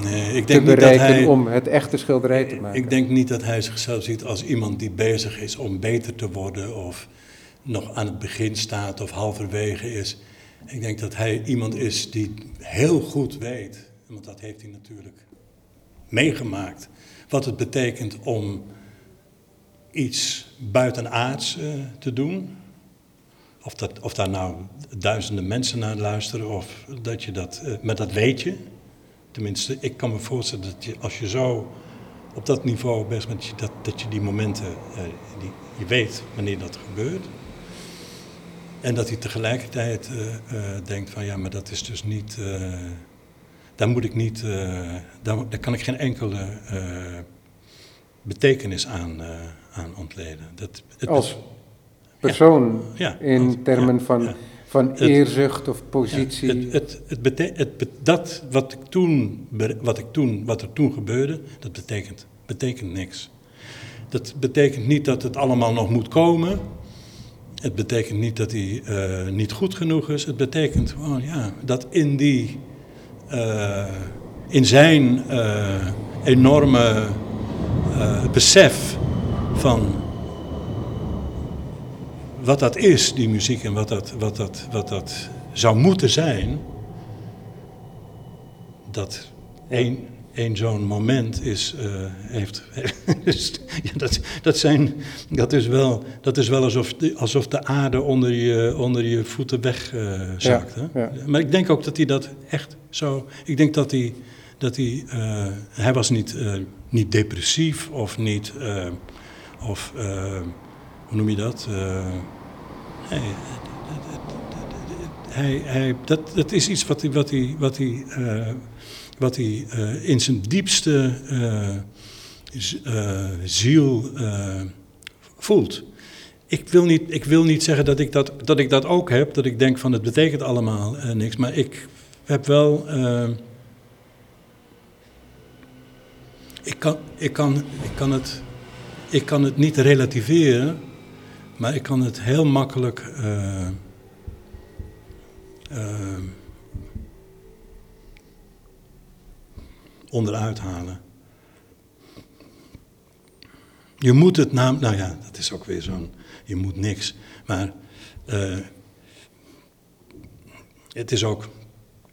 Nee, ik denk te bereiken niet dat hij, om het echte schilderij te maken. Ik denk niet dat hij zichzelf ziet als iemand die bezig is om beter te worden of nog aan het begin staat of halverwege is. Ik denk dat hij iemand is die heel goed weet, want dat heeft hij natuurlijk meegemaakt, wat het betekent om iets buitenaards uh, te doen. Of, dat, of daar nou duizenden mensen naar luisteren, of dat je dat, uh, maar dat weet je. Tenminste, ik kan me voorstellen dat je, als je zo op dat niveau bent, dat je, dat, dat je die momenten, uh, die, je weet wanneer dat gebeurt. En dat hij tegelijkertijd uh, uh, denkt van ja, maar dat is dus niet, daar moet ik niet, daar, daar kan ik geen enkele betekenis aan, aan ontleden. Dat, het, als persoon ja, in termen van van eerzucht of positie? het, het, het, het dat wat, ik toen, wat, ik toen, wat er toen gebeurde, dat betekent, betekent niks. Dat betekent niet dat het allemaal nog moet komen. Het betekent niet dat hij uh, niet goed genoeg is. Het betekent gewoon ja, dat in die, uh, in zijn uh, enorme besef van wat dat is, die muziek, en wat dat, wat dat, wat dat zou moeten zijn, dat, één, één zo'n moment is, uh, heeft, ja, dat, dat, zijn, dat, is wel, dat is wel alsof de, alsof de aarde onder je, onder je voeten wegzakt. Uh, ja, ja. Maar ik denk ook dat hij dat echt zo, ik denk dat hij, dat hij, uh, hij was niet, niet depressief of niet, of hoe noem je dat? Nee, hij, hij, dat, dat is iets wat hij, wat hij, wat hij, uh, wat hij uh, in zijn diepste ziel voelt. Ik wil, niet, ik wil niet zeggen dat ik dat, dat ik dat ook heb, dat ik denk van het betekent allemaal niks, maar ik heb wel. ik, kan, ik, kan, ik, kan het, ik kan het niet relativeren, maar ik kan het heel makkelijk uh, onderuit halen. Je moet het naam, nou ja, dat is ook weer zo'n, je moet niks. Maar uh, het is ook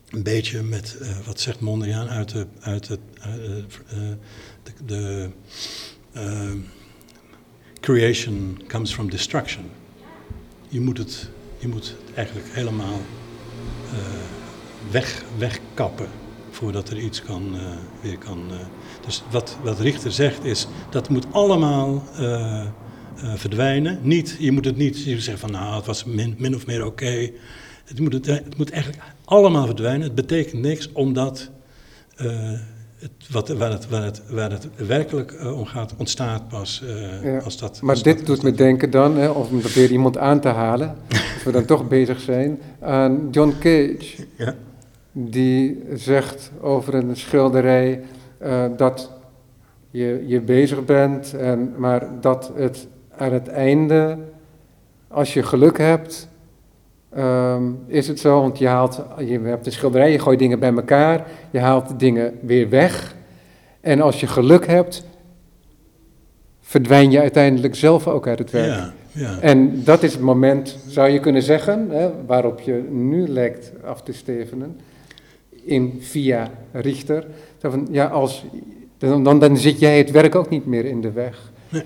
een beetje met, wat zegt Mondriaan uit de, uit het, de, de creation comes from destruction. Je moet het, je moet het eigenlijk helemaal uh, weg, wegkappen voordat er iets kan, uh, weer kan. Uh, dus wat, wat Richter zegt is, dat moet allemaal verdwijnen. Niet, je moet het niet zeggen van nou, het was min, min of meer oké. Het, moet, het, het, moet eigenlijk allemaal verdwijnen. Het betekent niks omdat wat, waar, het, waar, het, waar het werkelijk uh, om gaat, ontstaat pas uh, ja. als dat... Maar als dit dat, doet me denken dan, hè, of om weer iemand aan te halen, als we dan toch bezig zijn, aan John Cage. Ja. Die zegt over een schilderij uh, dat je, je bezig bent, en, maar dat het aan het einde, als je geluk hebt, Um, is het zo, want je haalt, je hebt een schilderij, je gooit dingen bij elkaar, je haalt dingen weer weg. En als je geluk hebt, verdwijn je uiteindelijk zelf ook uit het werk. Ja, ja. En dat is het moment, zou je kunnen zeggen, hè, waarop je nu lijkt af te stevenen, in via Richter. Van, ja, als, dan, dan zit jij het werk ook niet meer in de weg. Nee.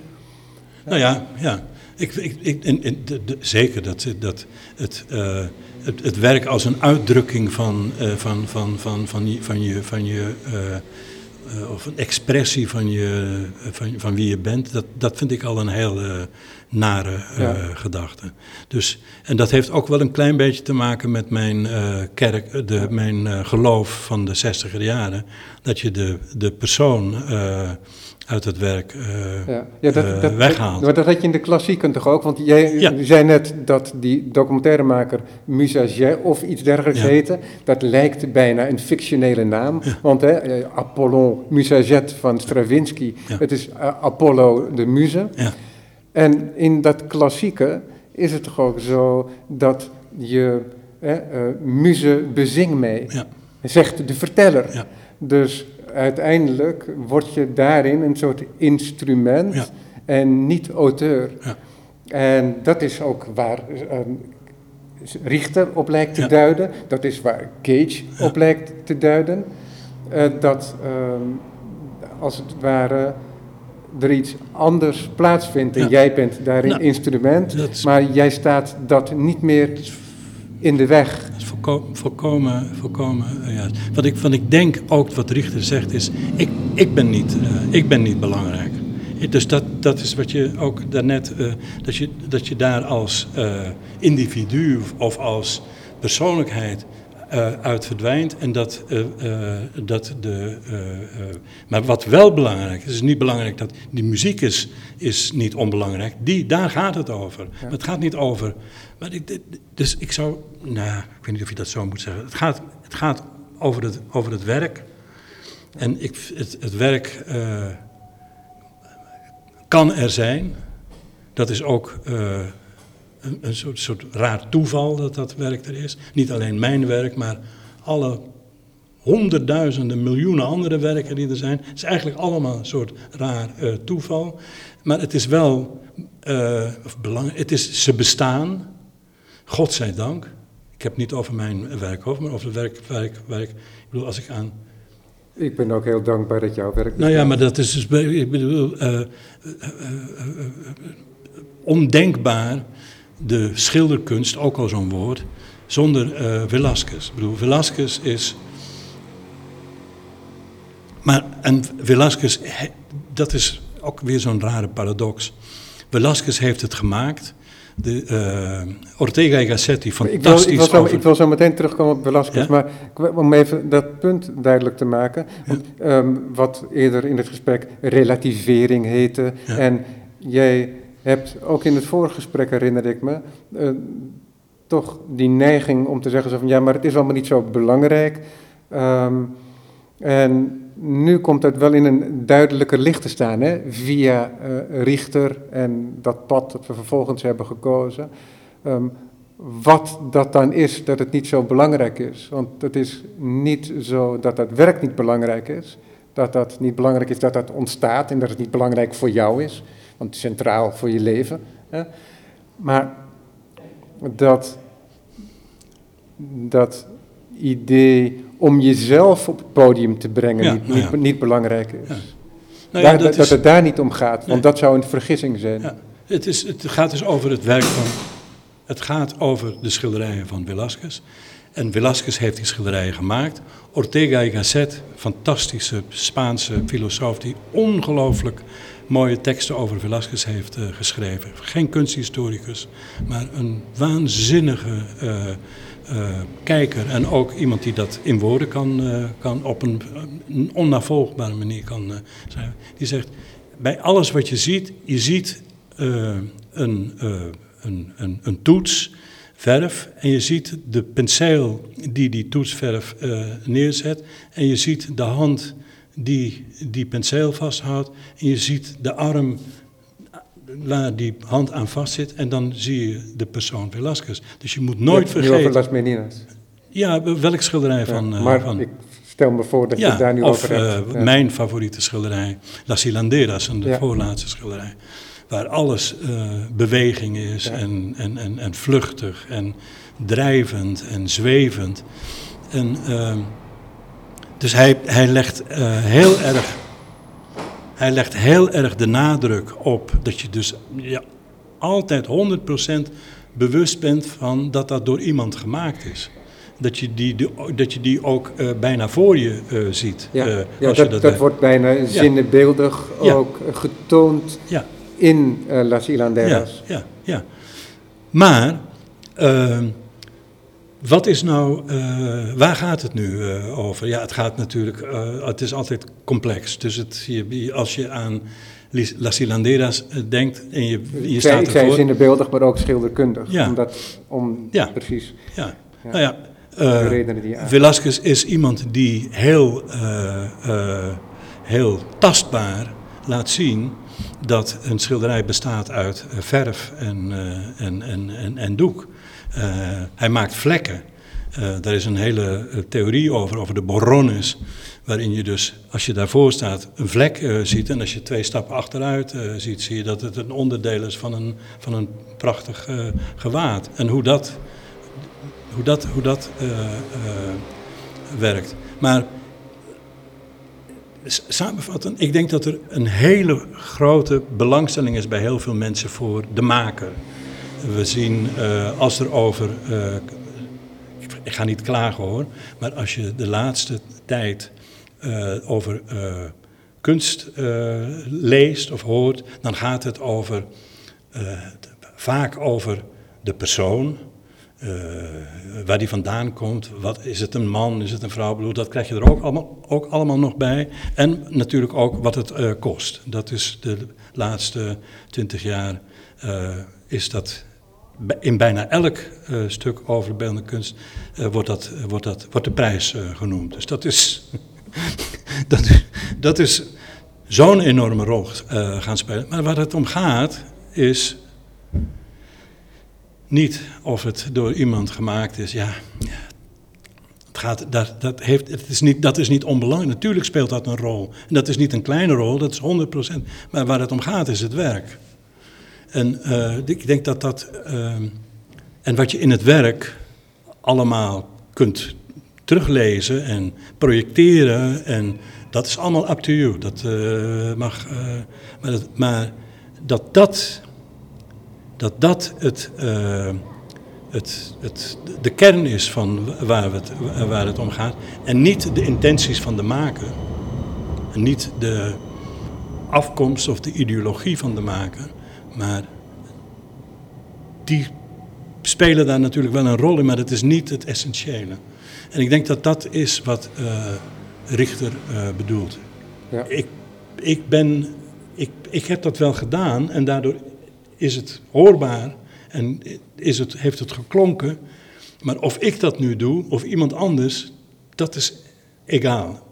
Nou ja, ja. Ik, ik, de, de, zeker dat, dat het, uh, het, het, werk als een uitdrukking van, uh, van, van, van, van, je, van je, van je uh, of een expressie van, je, van, van wie je bent, dat, dat vind ik al een heel nare ja. gedachte. Dus, en dat heeft ook wel een klein beetje te maken met mijn kerk, de, mijn geloof van de zestiger jaren, dat je de, de persoon uit het werk uh, ja. Ja, dat, uh, dat, weghaalt. Dat, dat had je in de klassieken toch ook? Want jij ja. zei net dat die documentairemaker Musaget of iets dergelijks heette. Dat lijkt bijna een fictionele naam. Want hè, eh, Apollon Musaget van Stravinsky, het is Apollo de muze. En in dat klassieke is het toch ook zo dat je uh, muze bezing mee, zegt de verteller. Dus uiteindelijk word je daarin een soort instrument ja. en niet auteur. Ja. En dat is ook waar um, Richter op lijkt te Ja. duiden. Dat is waar Cage op lijkt te duiden. Uh, dat um, als het ware er iets anders plaatsvindt en jij bent daarin Nou, instrument, maar jij staat dat niet meer in de weg. Volkomen, volkomen eh, juist. Wat ik, wat ik denk ook wat Richter zegt is, ik, ik, ben, niet, eh, ik ben niet belangrijk. Ik- Dus dat, dat is wat je ook daarnet, eh dat, je, dat je daar als eh, individu of als persoonlijkheid eh, uit verdwijnt. En dat, eh, eh, dat de. maar wat wel belangrijk is, is niet belangrijk dat. Die muziek is, is niet onbelangrijk. Die, daar gaat het over. Maar het gaat niet over. Maar ik, dus ik zou. Nou, ik weet niet of je dat zo moet zeggen. Het gaat, het gaat over, het, over het werk. En ik, het, het werk kan er zijn. Dat is ook een, een soort, soort raar toeval dat dat werk er is. Niet alleen mijn werk, maar alle honderdduizenden, miljoenen andere werken die er zijn. Het is eigenlijk allemaal een soort raar eh, toeval. Maar het is wel eh, of belang, het is, ze bestaan, God zij dank. Ik heb het niet over mijn werk over, maar over het werk, werk, werk. Ik bedoel, als ik aan Ik ben ook heel dankbaar dat jouw werk... Nou ja, maar dat is dus, ik bedoel, uh, uh, ondenkbaar de schilderkunst, ook al zo'n woord, zonder uh, Velasquez. Ik bedoel, Velasquez is. Maar, en Velasquez, dat is ook weer zo'n rare paradox. Velasquez heeft het gemaakt. De, uh, Ortega y Gassetti, fantastisch. Ik wil, ik, wil zo, ik wil, zo, meteen terugkomen op Velasquez, ja? maar om even dat punt duidelijk te maken. Want, ja. um, wat eerder in het gesprek relativering heette. Ja. En jij hebt ook in het vorige gesprek, herinner ik me, uh, toch die neiging om te zeggen zo van ja, maar het is allemaal niet zo belangrijk. Um, en nu komt het wel in een duidelijker licht te staan, hè? via uh, Richter en dat pad dat we vervolgens hebben gekozen. Um, wat dat dan is, dat het niet zo belangrijk is. Want het is niet zo dat dat werk niet belangrijk is, dat dat niet belangrijk is dat dat ontstaat en dat het niet belangrijk voor jou is, want centraal voor je leven. Hè? Maar dat, dat idee om jezelf op het podium te brengen ja, niet, nou ja. niet, niet, belangrijk is. Ja. Nou daar, dat, dat is, het daar niet om gaat, want nee. dat zou een vergissing zijn. Het, is, het gaat dus over het werk van. Het gaat over de schilderijen van Velázquez. En Velázquez heeft die schilderijen gemaakt. Ortega y Gasset, fantastische Spaanse filosoof die ongelooflijk mooie teksten over Velázquez heeft uh, geschreven. Geen kunsthistoricus, maar een waanzinnige uh, uh, kijker en ook iemand die dat in woorden kan, kan op een, onnavolgbare manier kan schrijven. Die zegt, bij alles wat je ziet, je ziet een, een, een, een, toets, verf, en je ziet de penseel die die toetsverf neerzet, en je ziet de hand die die penseel vasthoudt, en je ziet de arm waar die hand aan vastzit en dan zie je de persoon Velasquez. Dus je moet nooit vergeten... over Las Meninas. Ja, welk schilderij van... Ja, maar uh, van, ik stel me voor dat ja, je daar nu of, over hebt. Uh, ja. mijn favoriete schilderij, Las Hilanderas, de ja. voorlaatste schilderij. Waar alles uh, beweging is en, en, en, en vluchtig en drijvend en zwevend. En, ehm, dus hij, hij legt heel erg hij legt heel erg de nadruk op dat je dus ja, altijd 100% bewust bent van dat dat door iemand gemaakt is. Dat je die, dat je die ook uh, bijna voor je uh, ziet. Ja, uh, ja dat, dat, dat wordt bijna zinnebeeldig ja. ook getoond ja. in Las Hilanderas. Ja, ja, ja. Maar ehm, wat is nou, uh, waar gaat het nu uh, over? Ja, het gaat natuurlijk, uh, het is altijd complex. Dus het, je, als je aan Las Hilanderas denkt en je, je staat ervoor... Ik zei zinnebeeldig, maar ook schilderkundig. Ja. Omdat, om, ja. precies. Ja, ja. nou ja. Velasquez is iemand die heel, heel tastbaar laat zien dat een schilderij bestaat uit verf en, en, en, en, en doek. Uh, hij maakt vlekken. Uh, daar is een hele uh, theorie over, over de borrones. Waarin je dus, als je daarvoor staat, een vlek ziet. En als je twee stappen achteruit ziet, zie je dat het een onderdeel is van een, van een prachtig gewaad. En hoe dat, hoe dat, hoe dat werkt. Maar samenvatten, ik denk dat er een hele grote belangstelling is bij heel veel mensen voor de maker. We zien uh, als er over, uh, ik ga niet klagen hoor, maar als je de laatste tijd uh, over kunst leest of hoort, dan gaat het over, vaak over de persoon, waar die vandaan komt, wat, is het een man, is het een vrouw, dat krijg je er ook allemaal, ook allemaal nog bij. En natuurlijk ook wat het kost. Dat is de laatste twintig jaar, is dat in bijna elk uh, stuk over beeldende kunst uh, wordt, dat, uh, wordt, dat, wordt de prijs genoemd. Dus dat is, dat, dat is zo'n enorme rol gaan spelen. Maar waar het om gaat is niet of het door iemand gemaakt is. Ja, het gaat, dat, dat, heeft, het is niet, dat is niet onbelangrijk. Natuurlijk speelt dat een rol. En dat is niet een kleine rol, dat is 100%. Maar waar het om gaat is het werk. En uh, ik denk dat dat. Uh, en wat je in het werk allemaal kunt teruglezen en projecteren. En dat is allemaal up to you. Dat uh, mag. Uh, maar, dat, maar dat dat, dat, dat het, het, het, de kern is van waar, het, waar het om gaat. En niet de intenties van de maker. En niet de afkomst of de ideologie van de maker. Maar die spelen daar natuurlijk wel een rol in, maar het is niet het essentiële. En ik denk dat dat is wat uh, Richter uh, bedoelt. Ja. Ik, ik, ben, ik, ik heb dat wel gedaan en daardoor is het hoorbaar en is het, heeft het geklonken. Maar of ik dat nu doe of iemand anders, dat is egaal.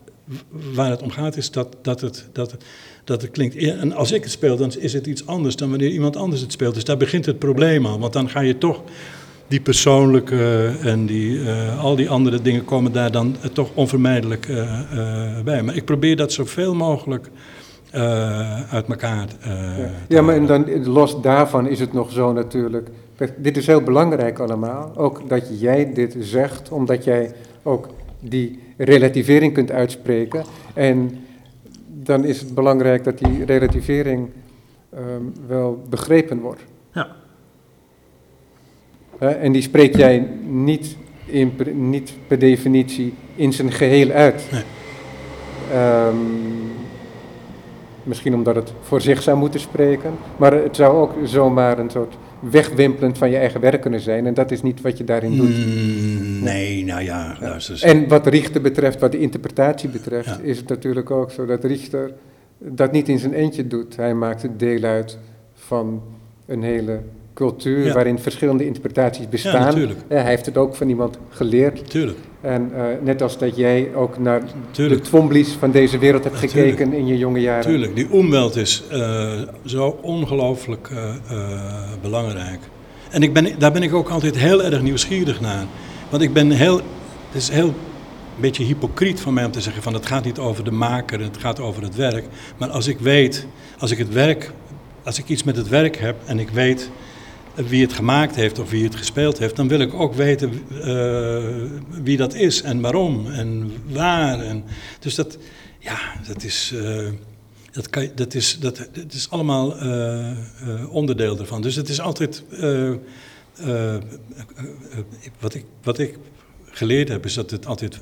Waar het om gaat is dat, dat, het, dat, het, dat het klinkt. En als ik het speel, dan is het iets anders dan wanneer iemand anders het speelt. Dus daar begint het probleem al. Want dan ga je toch die persoonlijke en die, uh, al die andere dingen komen daar dan uh, toch onvermijdelijk uh, bij. Maar ik probeer dat zoveel mogelijk uit elkaar ja. ja, maar en dan, los daarvan is het nog zo natuurlijk. Dit is heel belangrijk allemaal. Ook dat jij dit zegt, omdat jij ook die relativering kunt uitspreken. En dan is het belangrijk dat die relativering um, wel begrepen wordt. Ja. En die spreek jij niet, in, niet per definitie in zijn geheel uit. Nee. Um, misschien omdat het voor zich zou moeten spreken, maar het zou ook zomaar een soort wegwimpelend van je eigen werk kunnen zijn. En dat is niet wat je daarin doet. Mm, nee, nou ja, luister En wat Richter betreft, wat de interpretatie betreft, ja. is het natuurlijk ook zo dat Richter dat niet in zijn eentje doet. Hij maakt het deel uit van een hele cultuur ja. waarin verschillende interpretaties bestaan. Ja, hij heeft het ook van iemand geleerd. Tuurlijk. En uh, net als dat jij ook naar tuurlijk. de Twomblies van deze wereld hebt gekeken tuurlijk. in je jonge jaren. Tuurlijk, die omweld is uh, zo ongelooflijk uh, belangrijk. En ik ben, daar ben ik ook altijd heel erg nieuwsgierig naar. Want ik ben heel, het is heel een beetje hypocriet van mij om te zeggen van het gaat niet over de maker, het gaat over het werk. Maar als ik weet, als ik het werk, als ik iets met het werk heb en ik weet wie het gemaakt heeft of wie het gespeeld heeft, dan wil ik ook weten uh, wie dat is en waarom en waar. En, dus dat, ja, dat is, uh, dat, kan, dat, is, dat, dat is allemaal uh, onderdeel ervan. Dus het is altijd, wat, ik, wat ik geleerd heb, is dat het altijd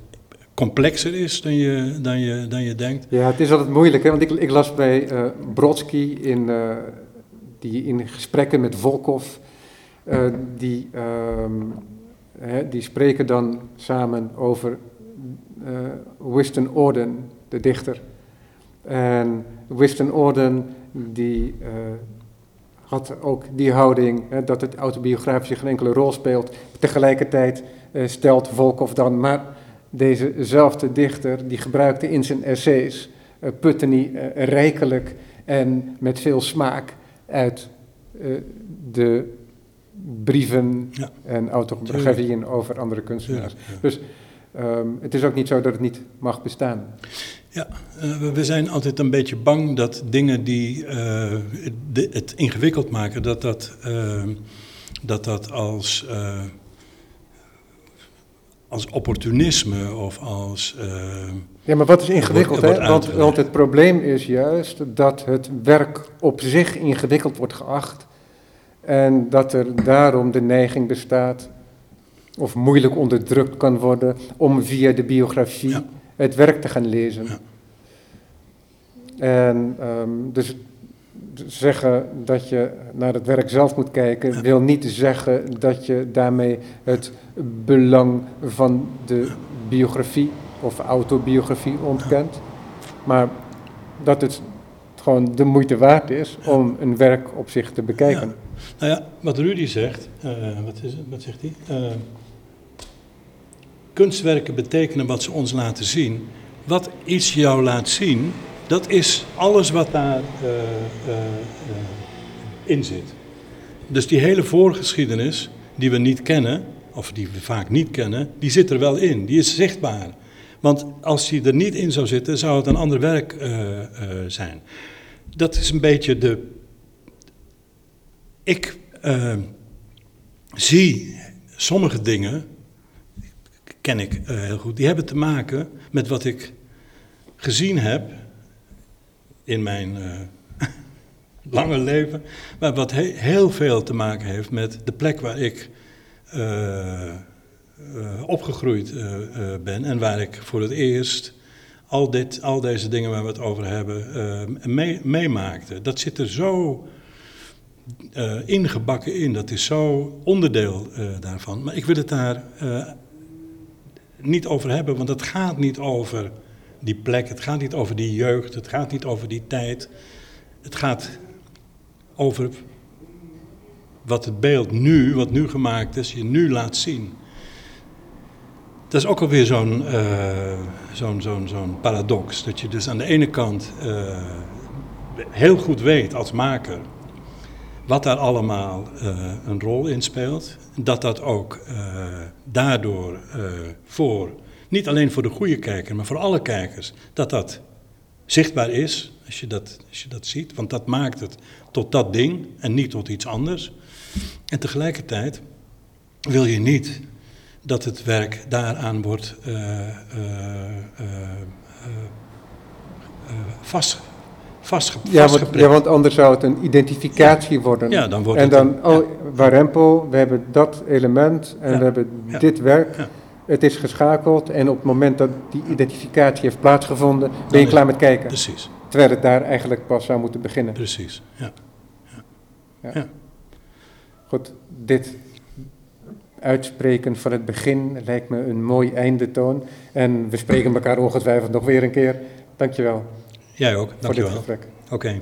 complexer is dan je, dan je, dan je denkt. Ja, het is altijd moeilijk, hè? want ik, ik las bij Brodsky in die in gesprekken met Volkov, uh, die, um, hè, die spreken dan samen over uh, Winston Orden, de dichter. En Winston Orden die uh, had ook die houding hè, dat het autobiografische geen enkele rol speelt. Tegelijkertijd stelt Volkov dan, maar dezezelfde dichter die gebruikte in zijn essays Puttany rijkelijk en met veel smaak uit uh, de brieven ja. en autobiografieën over andere kunstenaars. Ja, ja. Dus um, het is ook niet zo dat het niet mag bestaan. Ja, uh, we zijn altijd een beetje bang dat dingen die uh, de, het ingewikkeld maken, dat dat, ehm, dat, dat als als opportunisme of als. Ja, maar wat is ingewikkeld, hè? Want, want het probleem is juist dat het werk op zich ingewikkeld wordt geacht. En dat er daarom de neiging bestaat, of moeilijk onderdrukt kan worden, om via de biografie ja. het werk te gaan lezen. Ja. En um, dus zeggen dat je naar het werk zelf moet kijken, ja. wil niet zeggen dat je daarmee het belang van de biografie of autobiografie ontkent. Maar dat het gewoon de moeite waard is om een werk op zich te bekijken. Ja. Nou ja, wat Rudy zegt, uh, wat, is het, wat zegt hij? Uh, kunstwerken betekenen wat ze ons laten zien. Wat iets jou laat zien, dat is alles wat daar uh, in zit. Dus die hele voorgeschiedenis die we niet kennen, of die we vaak niet kennen, die zit er wel in. Die is zichtbaar. Want als die er niet in zou zitten, zou het een ander werk uh, uh, zijn. Dat is een beetje de. Ik uh, zie sommige dingen. ken ik eh, heel goed. Die hebben te maken met wat ik gezien heb in mijn eh, lange leven. Maar wat he- heel veel te maken heeft met de plek waar ik eh, eh, opgegroeid eh, eh, ben. En waar ik voor het eerst al, dit, al deze dingen waar we het over hebben eh, mee, meemaakte. Dat zit er zo eh, ingebakken in. Dat is zo onderdeel eh, daarvan. Maar ik wil het daar eh, niet over hebben, want het gaat niet over die plek, het gaat niet over die jeugd, het gaat niet over die tijd. Het gaat over wat het beeld nu, wat nu gemaakt is, je nu laat zien. Dat is ook alweer zo'n eh, zo'n zo'n paradox. Dat je dus aan de ene kant eh, heel goed weet als maker wat daar allemaal eh, een rol in speelt. Dat dat ook daardoor voor, niet alleen voor de goede kijker, maar voor alle kijkers, dat dat zichtbaar is als je dat, als je dat ziet. Want dat maakt het tot dat ding en niet tot iets anders. En tegelijkertijd wil je niet dat het werk daaraan wordt eh, eh, eh, vast, vastge, Ja want, ja, want anders zou het een identificatie worden. Ja, dan wordt en dan, een- oh, Warempel, we hebben dat element en Ja, we hebben ja, dit werk. ja. Het is geschakeld en op het moment dat die identificatie heeft plaatsgevonden, ben je klaar met kijken. Precies, Terwijl het daar eigenlijk pas zou moeten beginnen. precies. Ja. Goed, dit uitspreken van het begin lijkt me een mooi eindetoon. En we spreken elkaar ongetwijfeld nog weer een keer. Dankjewel Jij ook, voor dit dankjewel. gesprek. Oké.